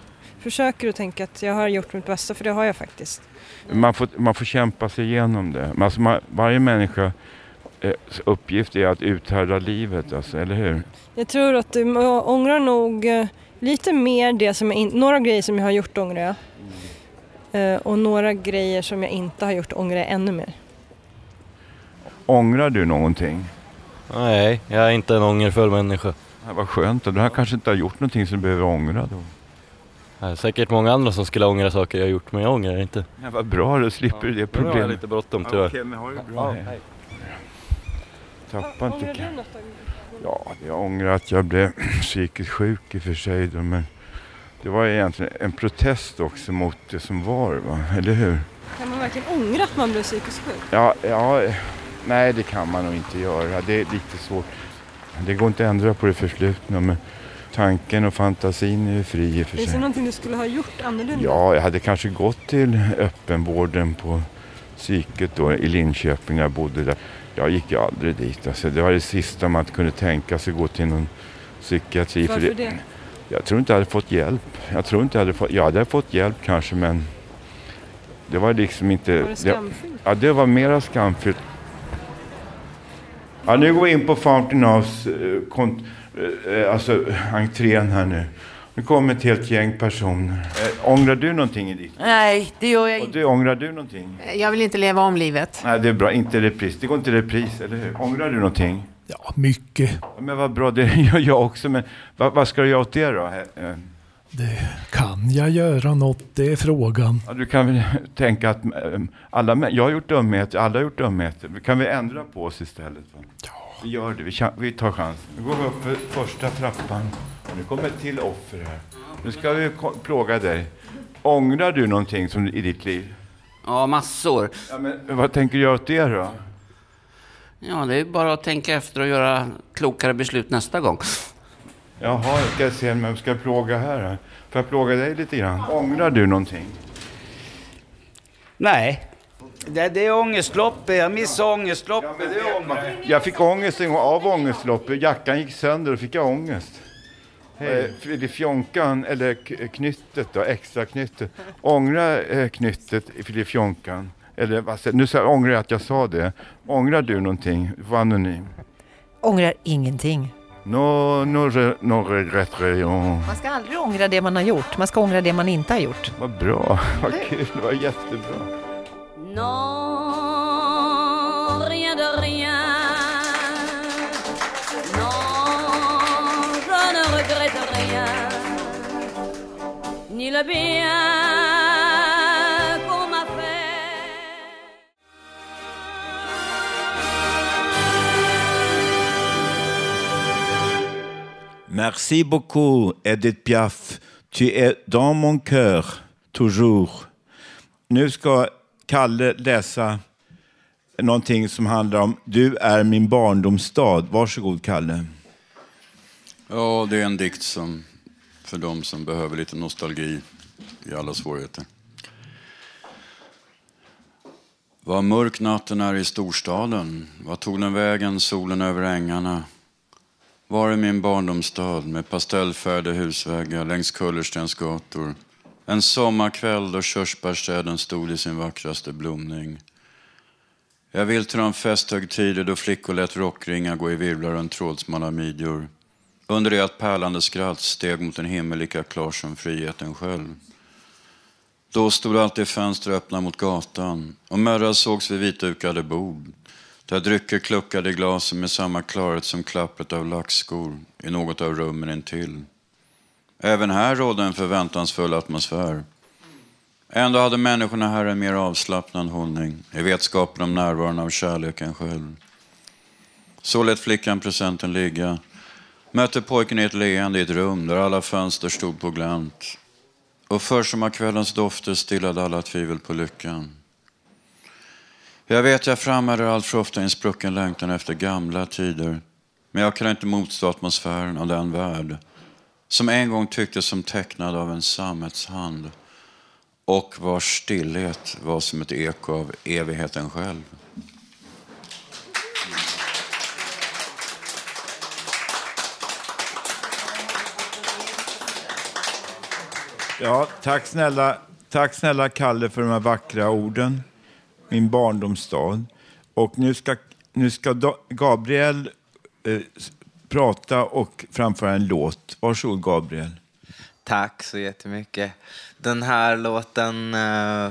Försöker att tänka att jag har gjort mitt bästa, för det har jag faktiskt. Man får, man får kämpa sig igenom det. Alltså man, varje människa eh, uppgift är att uthärda livet, alltså, eller hur? Jag tror att jag ångrar nog eh, lite mer det som jag in, några grejer som jag har gjort ångrar jag. Eh, Och några grejer som jag inte har gjort ångrar jag ännu mer. Ångrar du någonting? Nej, jag är inte en ångerfull människa. Vad skönt, du har kanske inte har gjort någonting som du behöver ångra då. Det är säkert många andra som skulle ångra saker jag har gjort, men jag ångrar inte. Ja, vad bra, då slipper du det Nu har problemet. jag lite bråttom tyvärr. Ja, okej, men ha det bra. Ja, hej. Tappa inte kan... Ja, jag ångrar att jag blev psykiskt sjuk i och för sig då, men det var egentligen en protest också mot det som var, va? eller hur? Kan man verkligen ångra att man blev psykiskt sjuk? Ja, ja, nej det kan man nog inte göra. Det är lite svårt. Det går inte att ändra på det förflutna, men tanken och fantasin är ju fri i och för Finns det sig. någonting du skulle ha gjort annorlunda? Ja, jag hade kanske gått till öppenvården på psyket då i Linköping när jag bodde där. Jag gick ju aldrig dit. Alltså, det var det sista man kunde tänka sig, gå till någon psykiatri. för Varför det? Jag tror inte jag hade fått hjälp. Jag tror inte jag hade fått, jag hade fått hjälp kanske men det var liksom inte... Var det skamfyllt? Ja, det var mera skamfyllt. Ja, nu går vi in på Fountain House, eh, alltså entrén här nu. Nu kommer ett helt gäng personer. Eh, ångrar du någonting i ditt? Nej, det gör jag Och inte. du, ångrar du någonting? Jag vill inte leva om livet. Nej, det är bra. Inte repris. Det går inte repris, eller hur? Ångrar du någonting? Ja, mycket. Men vad bra, det gör jag också. Men vad, vad ska du göra åt det då? Eh, Kan jag göra något? Det är frågan. Ja, du kan väl tänka att eh, alla, jag har gjort dumheter, alla har gjort dumheter. Kan vi ändra på oss istället? Va? Ja. Vi gör det, vi, vi tar chansen. Nu går vi upp för första trappan. Nu kommer ett till offer här. Nu ska vi plåga dig. Ångrar du någonting som, i ditt liv? Ja, massor. Ja, men, vad tänker du göra åt det då? Ja, det är bara att tänka efter och göra klokare beslut nästa gång. Jaha, jag ska se vem jag ska plåga här. Får jag plåga dig lite grann? Ångrar du någonting? Nej. Det, det är ångestloppet. Jag missade ångestloppet. det är ångest. Jag fick ångest en gång av ångestloppet. Jackan gick sönder och fick jag ångest. Eh, Filifjonkan, eller k- knyttet då, extra knyttet. Ångra eh, knyttet i filifjonkan. Eller vad säger Nu sa- ångrar jag att jag sa det. Ångrar du någonting? Du får anonym. Ångrar ingenting. No, no, re, no regret. Man ska aldrig ångra det man har gjort. Man ska ångra det man inte har gjort. Vad bra, vad kul, det var jättebra. Non, rien de rien. Non, je ne regrette rien. Ni le bien. qu'on m'a fait. Merci beaucoup, Edith Piaf. Tu es dans mon cœur, toujours. Kalle läsa någonting som handlar om Du är min barndomsstad. Varsågod, Kalle. Ja, det är en dikt som för de som behöver lite nostalgi i alla svårigheter. Vad mörk natten är i storstaden. Vad tog den vägen, solen över ängarna? Var är min barndomsstad med pastellfärgade husväggar längs kullerstensgator? En sommarkväll då körsbärsträden stod i sin vackraste blomning. Jag vill till de festhögtider då flickor lät rockringar gå i virvlar runt trådsmala midjor. Under det att pärlande skratt steg mot en himmel lika klar som friheten själv. Då stod alltid fönster öppna mot gatan och mödrar sågs vid vitdukade bord. Där drycker kluckade i glasen med samma klarhet som klappret av lackskor i något av rummen intill. Även här rådde en förväntansfull atmosfär. Ändå hade människorna här en mer avslappnad hållning i vetskapen om närvaron av kärleken själv. Så lät flickan presenten ligga. Mötte pojken i ett leende i ett rum där alla fönster stod på glänt. Och försommarkvällens dofter stillade alla tvivel på lyckan. Jag vet jag framhärdar allt för ofta i en sprucken längtan efter gamla tider. Men jag kan inte motstå atmosfären av den värld som en gång tycktes som tecknad av en sammetshand och vars stillhet var som ett eko av evigheten själv. Ja, tack snälla, tack snälla Kalle för de här vackra orden. Min barndomsstad. Och nu ska, nu ska Gabriel eh, prata och framföra en låt. Varsågod Gabriel. Tack så jättemycket. Den här låten eh,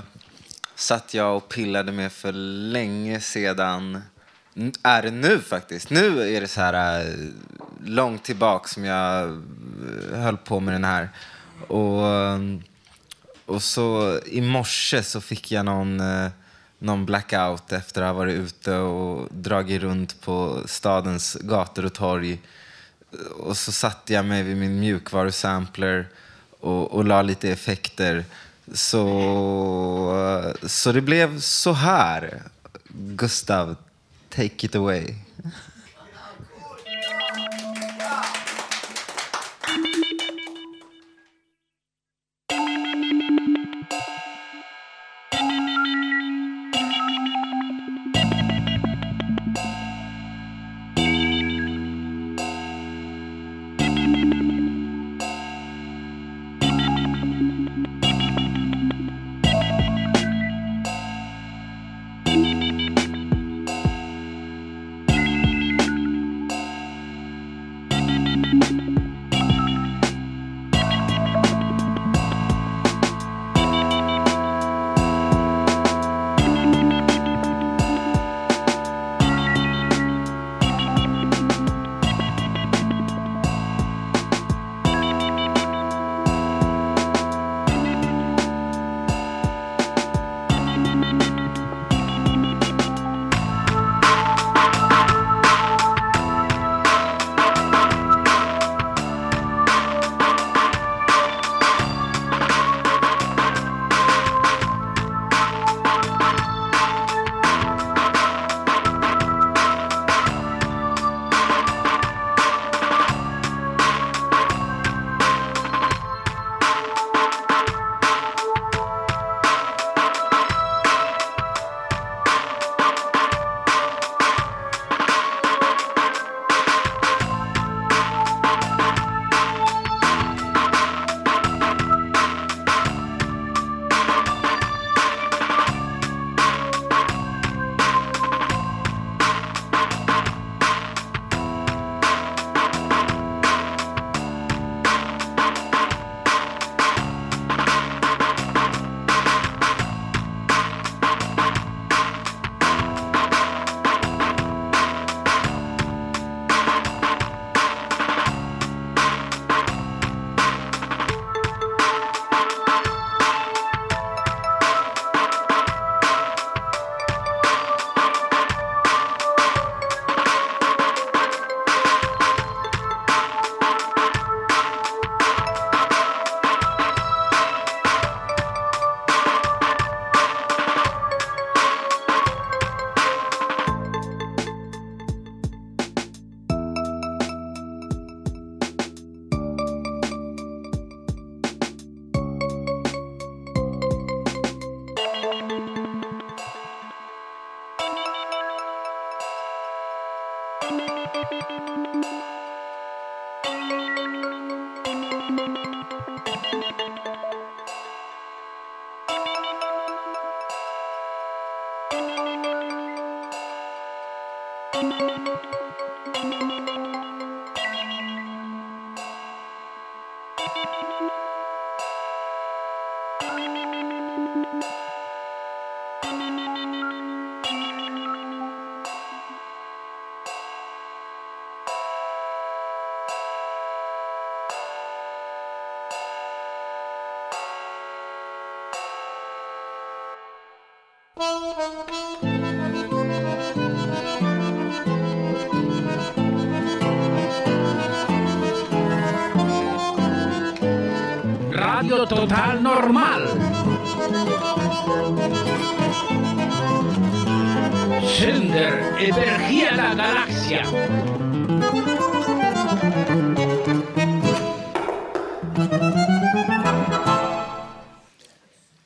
satt jag och pillade med för länge sedan. N- Är det nu faktiskt. Nu är det så här eh, långt tillbaka som jag eh, höll på med den här. Och, eh, och så i morse så fick jag någon, eh, någon blackout efter att ha varit ute och dragit runt på stadens gator och torg. Och så satte jag mig vid min mjukvarusampler och, och la lite effekter. Så, så det blev så här. Gustav, take it away. Total Normal. Sänder över hela galaxen.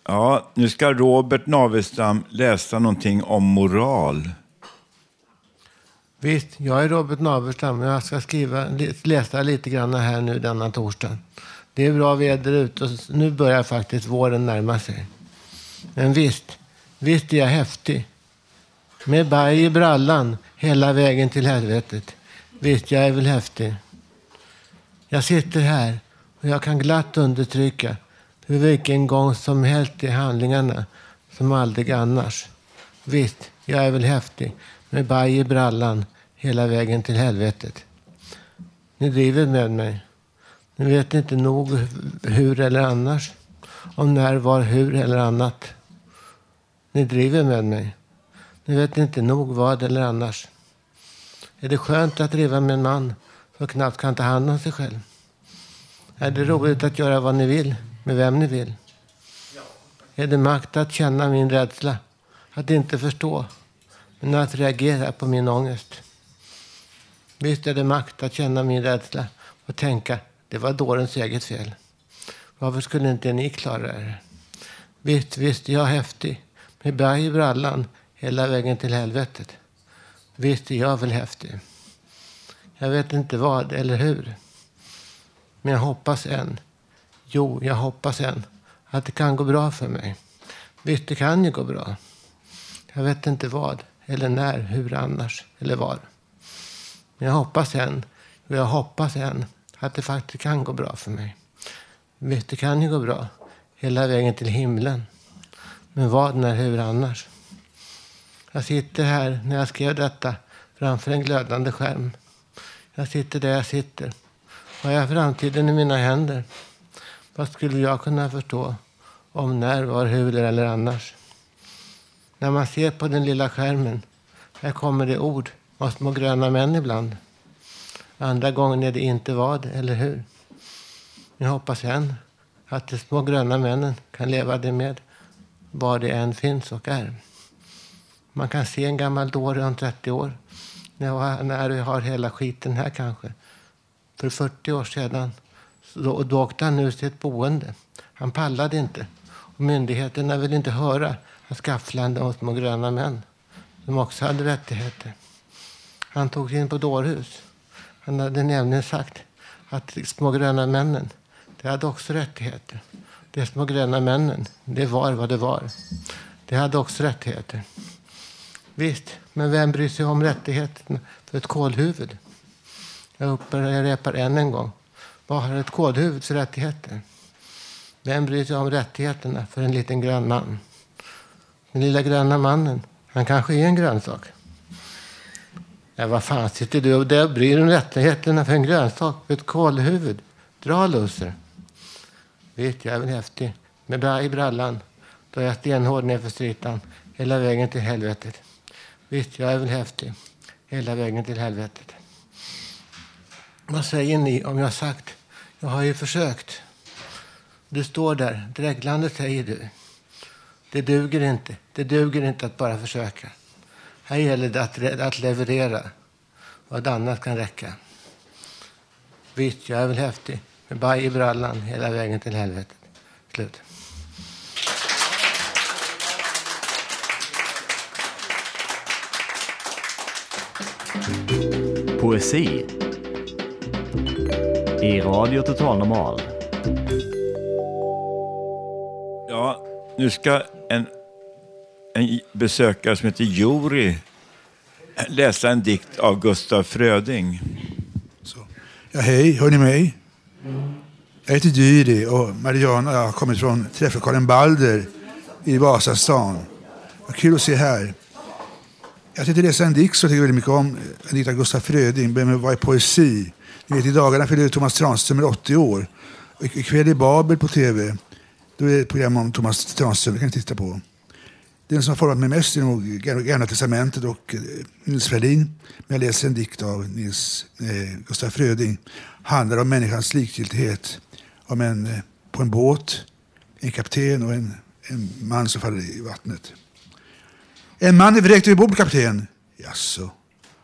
Ja, nu ska Robert Navestam läsa någonting om moral. Visst, jag är Robert Naberstam och jag ska skriva, läsa lite grann här nu denna torsdag. Det är bra väder ute och nu börjar faktiskt våren närma sig. Men visst, visst är jag häftig. Med baj i brallan hela vägen till helvetet. Visst, jag är väl häftig. Jag sitter här och jag kan glatt undertrycka hur vilken gång som helst i handlingarna som aldrig annars. Visst, jag är väl häftig med baj i brallan hela vägen till helvetet. Ni driver med mig. Ni vet inte nog hur eller annars. Om när, var, hur eller annat. Ni driver med mig. Ni vet inte nog vad eller annars. Är det skönt att driva med en man som knappt kan ta hand om sig själv? Är det roligt att göra vad ni vill, med vem ni vill? Är det makt att känna min rädsla? Att inte förstå, men att reagera på min ångest? Visst är det makt att känna min rädsla och tänka det var dårens eget fel. Varför skulle inte ni klara er? Visst, visst, jag är häftig. Med berg i brallan hela vägen till helvetet. Visst är jag väl häftig. Jag vet inte vad eller hur. Men jag hoppas än. Jo, jag hoppas än att det kan gå bra för mig. Visst, det kan ju gå bra. Jag vet inte vad eller när, hur annars eller var. Men jag hoppas än, och jag hoppas än att det faktiskt kan gå bra för mig. Visst, det kan ju gå bra hela vägen till himlen. Men vad, när, hur annars? Jag sitter här när jag skrev detta framför en glödande skärm. Jag sitter där jag sitter. Har jag framtiden i mina händer? Vad skulle jag kunna förstå om när, var, hur eller annars? När man ser på den lilla skärmen, här kommer det ord av små gröna män ibland. Andra gången är det inte vad eller hur. Jag hoppas än att de små gröna männen kan leva det med var det än finns och är. Man kan se en gammal dåre om 30 år när, vi har hela skiten här kanske. För 40 år sedan då, då åkte han ur sitt boende. Han pallade inte. Och myndigheterna ville inte höra hans gafflande om små gröna män som också hade rättigheter. Han togs in på dårhus. Han hade nämligen sagt att de små gröna männen, de hade också rättigheter. De små gröna männen, det var vad det var. De hade också rättigheter. Visst, men vem bryr sig om rättigheterna för ett kolhuvud? Jag upprepar än en gång. Vad har ett kolhuvud för rättigheter? Vem bryr sig om rättigheterna för en liten grön man? Den lilla gröna mannen, han kanske är en grönsak. Ja, vad fan sitter du och där bryr dig om rättigheterna för en grönsak, för ett kolhuvud? Dra loser. Vet jag är väl häftig. Med bra i brallan. Då är jag stenhård nerför stritan. Hela vägen till helvetet. Visst, jag är väl häftig. Hela vägen till helvetet. Vad säger ni om jag sagt? Jag har ju försökt. Du står där, dreglande säger du. Det duger inte. Det duger inte att bara försöka. Här gäller det att, att leverera. Vad annat kan räcka. Visst, jag är väl häftig. Med baj i brallan hela vägen till helvetet. Slut. Poesi i Radio Total Normal. Ja, nu ska en, en besökare som heter Juri läsa en dikt av Gustaf Fröding. Ja, hej, hör ni mig? Jag heter Dyri och Mariana och jag har kommit från träfflokalen Balder i Vasastan. Vad kul att se här. Jag tänkte läsa en dikt som jag tycker väldigt mycket om. En dikt av Gustaf Fröding, Börjar med vad är poesi? Ni vet, I dagarna fyller Thomas Tranströmer 80 år. Och ikväll är Babel på tv. Då är det ett program om Thomas Tranströmer, det kan ni titta på. Den som har format mig mest är nog Gamla Testamentet och eh, Nils Ferlin. Men jag läser en dikt av Nils eh, Gustaf Fröding. Handlar om människans likgiltighet. Om en, eh, på en båt, en kapten och en, en man som faller i vattnet. En man är vräkt överbord, kapten. Jaså?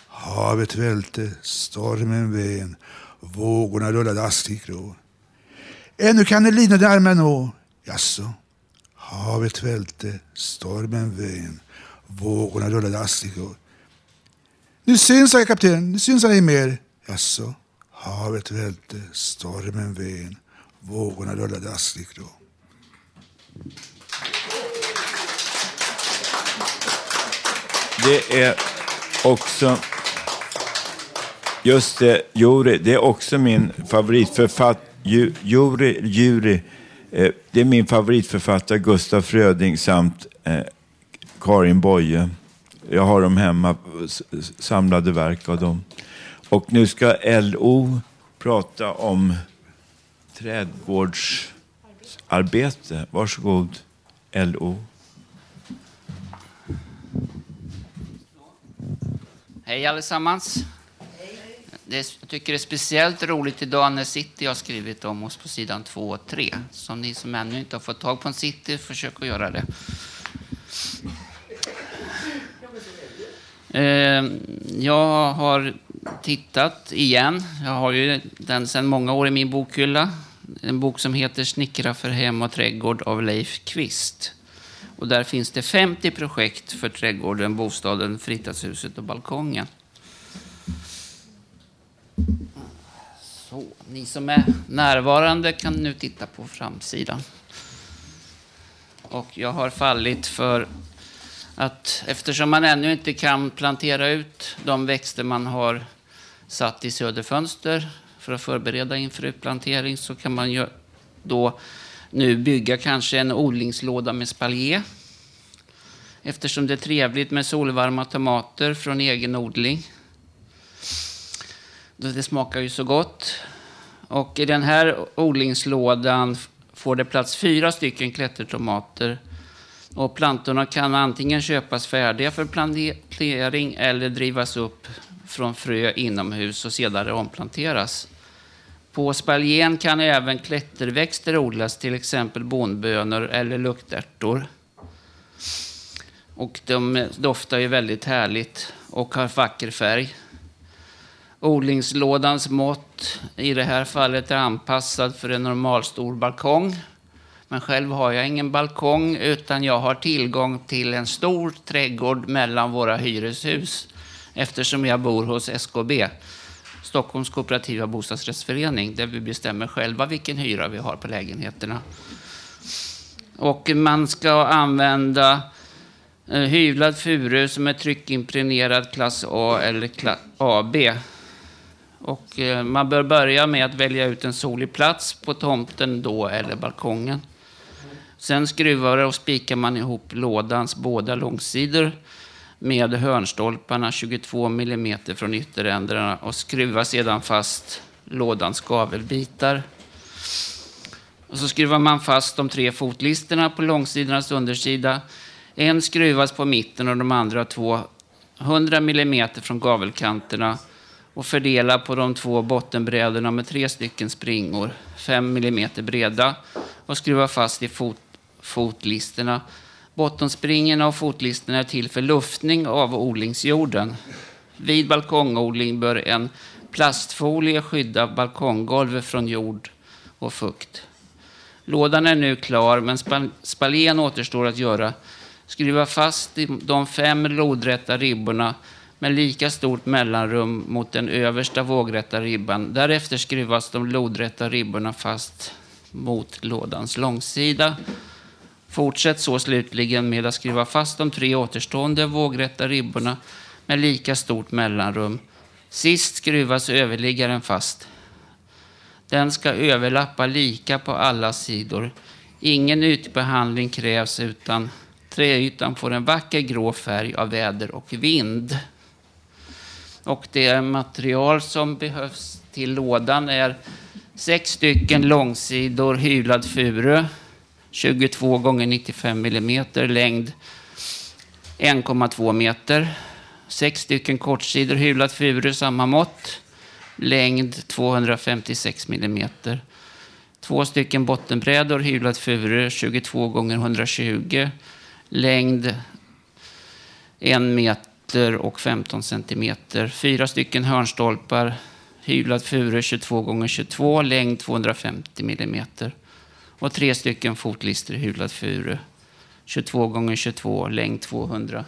Havet välte, stormen ven, vågorna rullade askigt grå. Ännu kan den lidande armen nå. Jaså? Havet välte, stormen ven, vågorna rullade askigt. Nu syns jag, kapten, nu syns jag ej mer. Jaså? Havet välte, stormen ven, vågorna rullade askigt. Det är också... Just det, Juri, det är också min favoritförfattare. Juri, Juri, Eh, det är min favoritförfattare Gustaf Fröding samt eh, Karin Boye. Jag har dem hemma, samlade verk av dem. Och nu ska LO prata om trädgårdsarbete. Varsågod, LO. Hej allesammans. Det är, jag tycker det är speciellt roligt idag när City har skrivit om oss på sidan 2 och 3. Så ni som ännu inte har fått tag på en City, försök att göra det. Ehm, jag har tittat igen. Jag har ju den sedan många år i min bokhylla. En bok som heter Snickra för hem och trädgård av Leif Kvist. Och där finns det 50 projekt för trädgården, bostaden, fritidshuset och balkongen. Så, ni som är närvarande kan nu titta på framsidan. Och jag har fallit för att eftersom man ännu inte kan plantera ut de växter man har satt i söderfönster för att förbereda inför utplantering så kan man ju då nu bygga kanske en odlingslåda med spaljer. Eftersom det är trevligt med solvarma tomater från egen odling. Det smakar ju så gott. Och i den här odlingslådan får det plats fyra stycken klättertomater. Och plantorna kan antingen köpas färdiga för plantering eller drivas upp från frö inomhus och sedan omplanteras. På spaljén kan även klätterväxter odlas, till exempel bonbönor eller luktärtor. Och de doftar ju väldigt härligt och har vacker färg. Odlingslådans mått i det här fallet är anpassad för en normalstor balkong. Men själv har jag ingen balkong utan jag har tillgång till en stor trädgård mellan våra hyreshus eftersom jag bor hos SKB, Stockholms kooperativa bostadsrättsförening, där vi bestämmer själva vilken hyra vi har på lägenheterna. Och man ska använda eh, hyvlad furu som är tryckimpregnerad klass A eller klass AB. Och eh, man bör börja med att välja ut en solig plats på tomten då eller balkongen. Sen skruvar och spikar man ihop lådans båda långsidor med hörnstolparna 22 mm från ytterändarna och skruvar sedan fast lådans gavelbitar. Och så skruvar man fast de tre fotlisterna på långsidornas undersida. En skruvas på mitten och de andra två 100 mm från gavelkanterna och fördela på de två bottenbrädorna med tre stycken springor, 5 mm breda och skruva fast i fot, fotlisterna. Bottenspringorna och fotlisterna är till för luftning av odlingsjorden. Vid balkongodling bör en plastfolie skydda balkonggolvet från jord och fukt. Lådan är nu klar, men spal- spaljén återstår att göra. Skruva fast i de fem lodrätta ribborna med lika stort mellanrum mot den översta vågrätta ribban. Därefter skruvas de lodrätta ribborna fast mot lådans långsida. Fortsätt så slutligen med att skruva fast de tre återstående vågrätta ribborna med lika stort mellanrum. Sist skruvas överliggaren fast. Den ska överlappa lika på alla sidor. Ingen ytbehandling krävs utan träytan får en vacker grå färg av väder och vind. Och det material som behövs till lådan är sex stycken långsidor hyvlad furu, 22 gånger 95 mm, längd 1,2 meter. Sex stycken kortsidor hyvlad furu, samma mått, längd 256 mm. Två stycken bottenbrädor hyvlad furu, 22 gånger 120, längd 1 meter och 15 centimeter. Fyra stycken hörnstolpar, hyvlad furu 22 gånger 22, längd 250 millimeter. Och tre stycken fotlister hyvlad furu, 22 gånger 22, längd 290.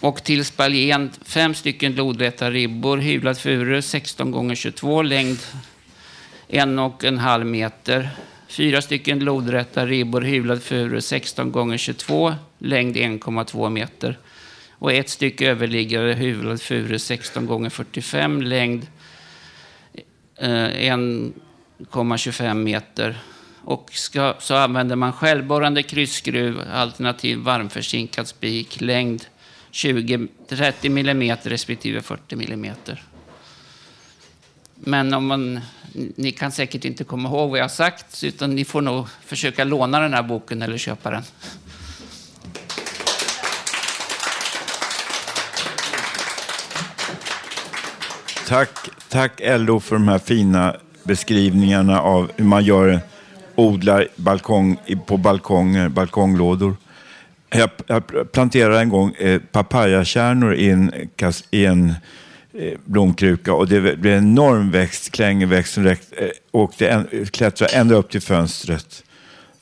Och till spaljén fem stycken lodräta ribbor, hyvlad furu 16 gånger 22, längd en och en halv meter. Fyra stycken lodrätta ribbor, hyvlad furu 16 gånger 22, längd 1,2 meter. Och ett stycke överliggare, hyvlad furu 16 gånger 45, längd eh, 1,25 meter. Och ska, så använder man självborrande kryssskruv alternativ varmförzinkad spik, längd 20, 30 mm respektive 40 mm. Men om man, ni kan säkert inte komma ihåg vad jag har sagt, utan ni får nog försöka låna den här boken eller köpa den. Tack, tack LO för de här fina beskrivningarna av hur man gör, odlar balkong, på balkonger, balkonglådor. Jag, jag planterade en gång eh, papayakärnor i en, i en Eh, blomkruka och det blev en enorm växt, klängerväxt som eh, åkte en, klättrade ända upp till fönstret.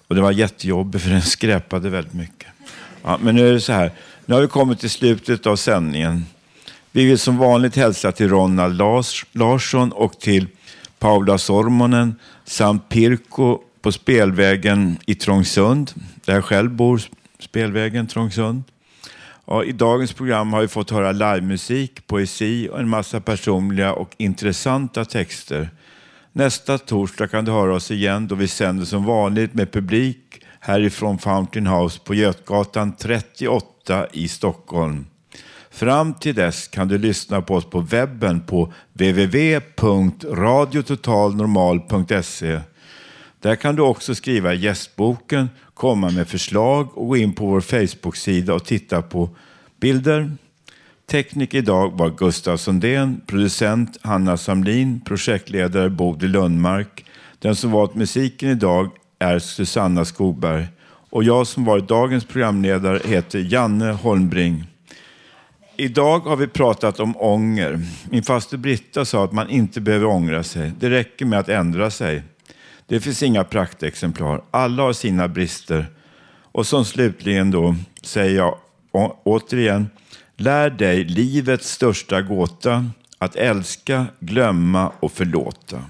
Och det var jättejobbigt för den skräpade väldigt mycket. Ja, men nu är det så här, nu har vi kommit till slutet av sändningen. Vi vill som vanligt hälsa till Ronald Lars, Larsson och till Paula Sormonen samt Pirko på Spelvägen i Trångsund, där jag själv bor, Spelvägen Trångsund. Ja, I dagens program har vi fått höra livemusik, poesi och en massa personliga och intressanta texter. Nästa torsdag kan du höra oss igen då vi sänder som vanligt med publik härifrån Fountain House på Götgatan 38 i Stockholm. Fram till dess kan du lyssna på oss på webben på www.radiototalnormal.se. Där kan du också skriva gästboken, komma med förslag och gå in på vår Facebook-sida och titta på bilder. Teknik idag var Gustav Sundén, producent Hanna Samlin, projektledare Bodil Lundmark. Den som valt musiken idag är Susanna Skogberg. Och jag som varit dagens programledare heter Janne Holmbring. Idag har vi pratat om ånger. Min faster Britta sa att man inte behöver ångra sig. Det räcker med att ändra sig. Det finns inga praktexemplar. Alla har sina brister. Och som slutligen då säger jag återigen, lär dig livets största gåta, att älska, glömma och förlåta.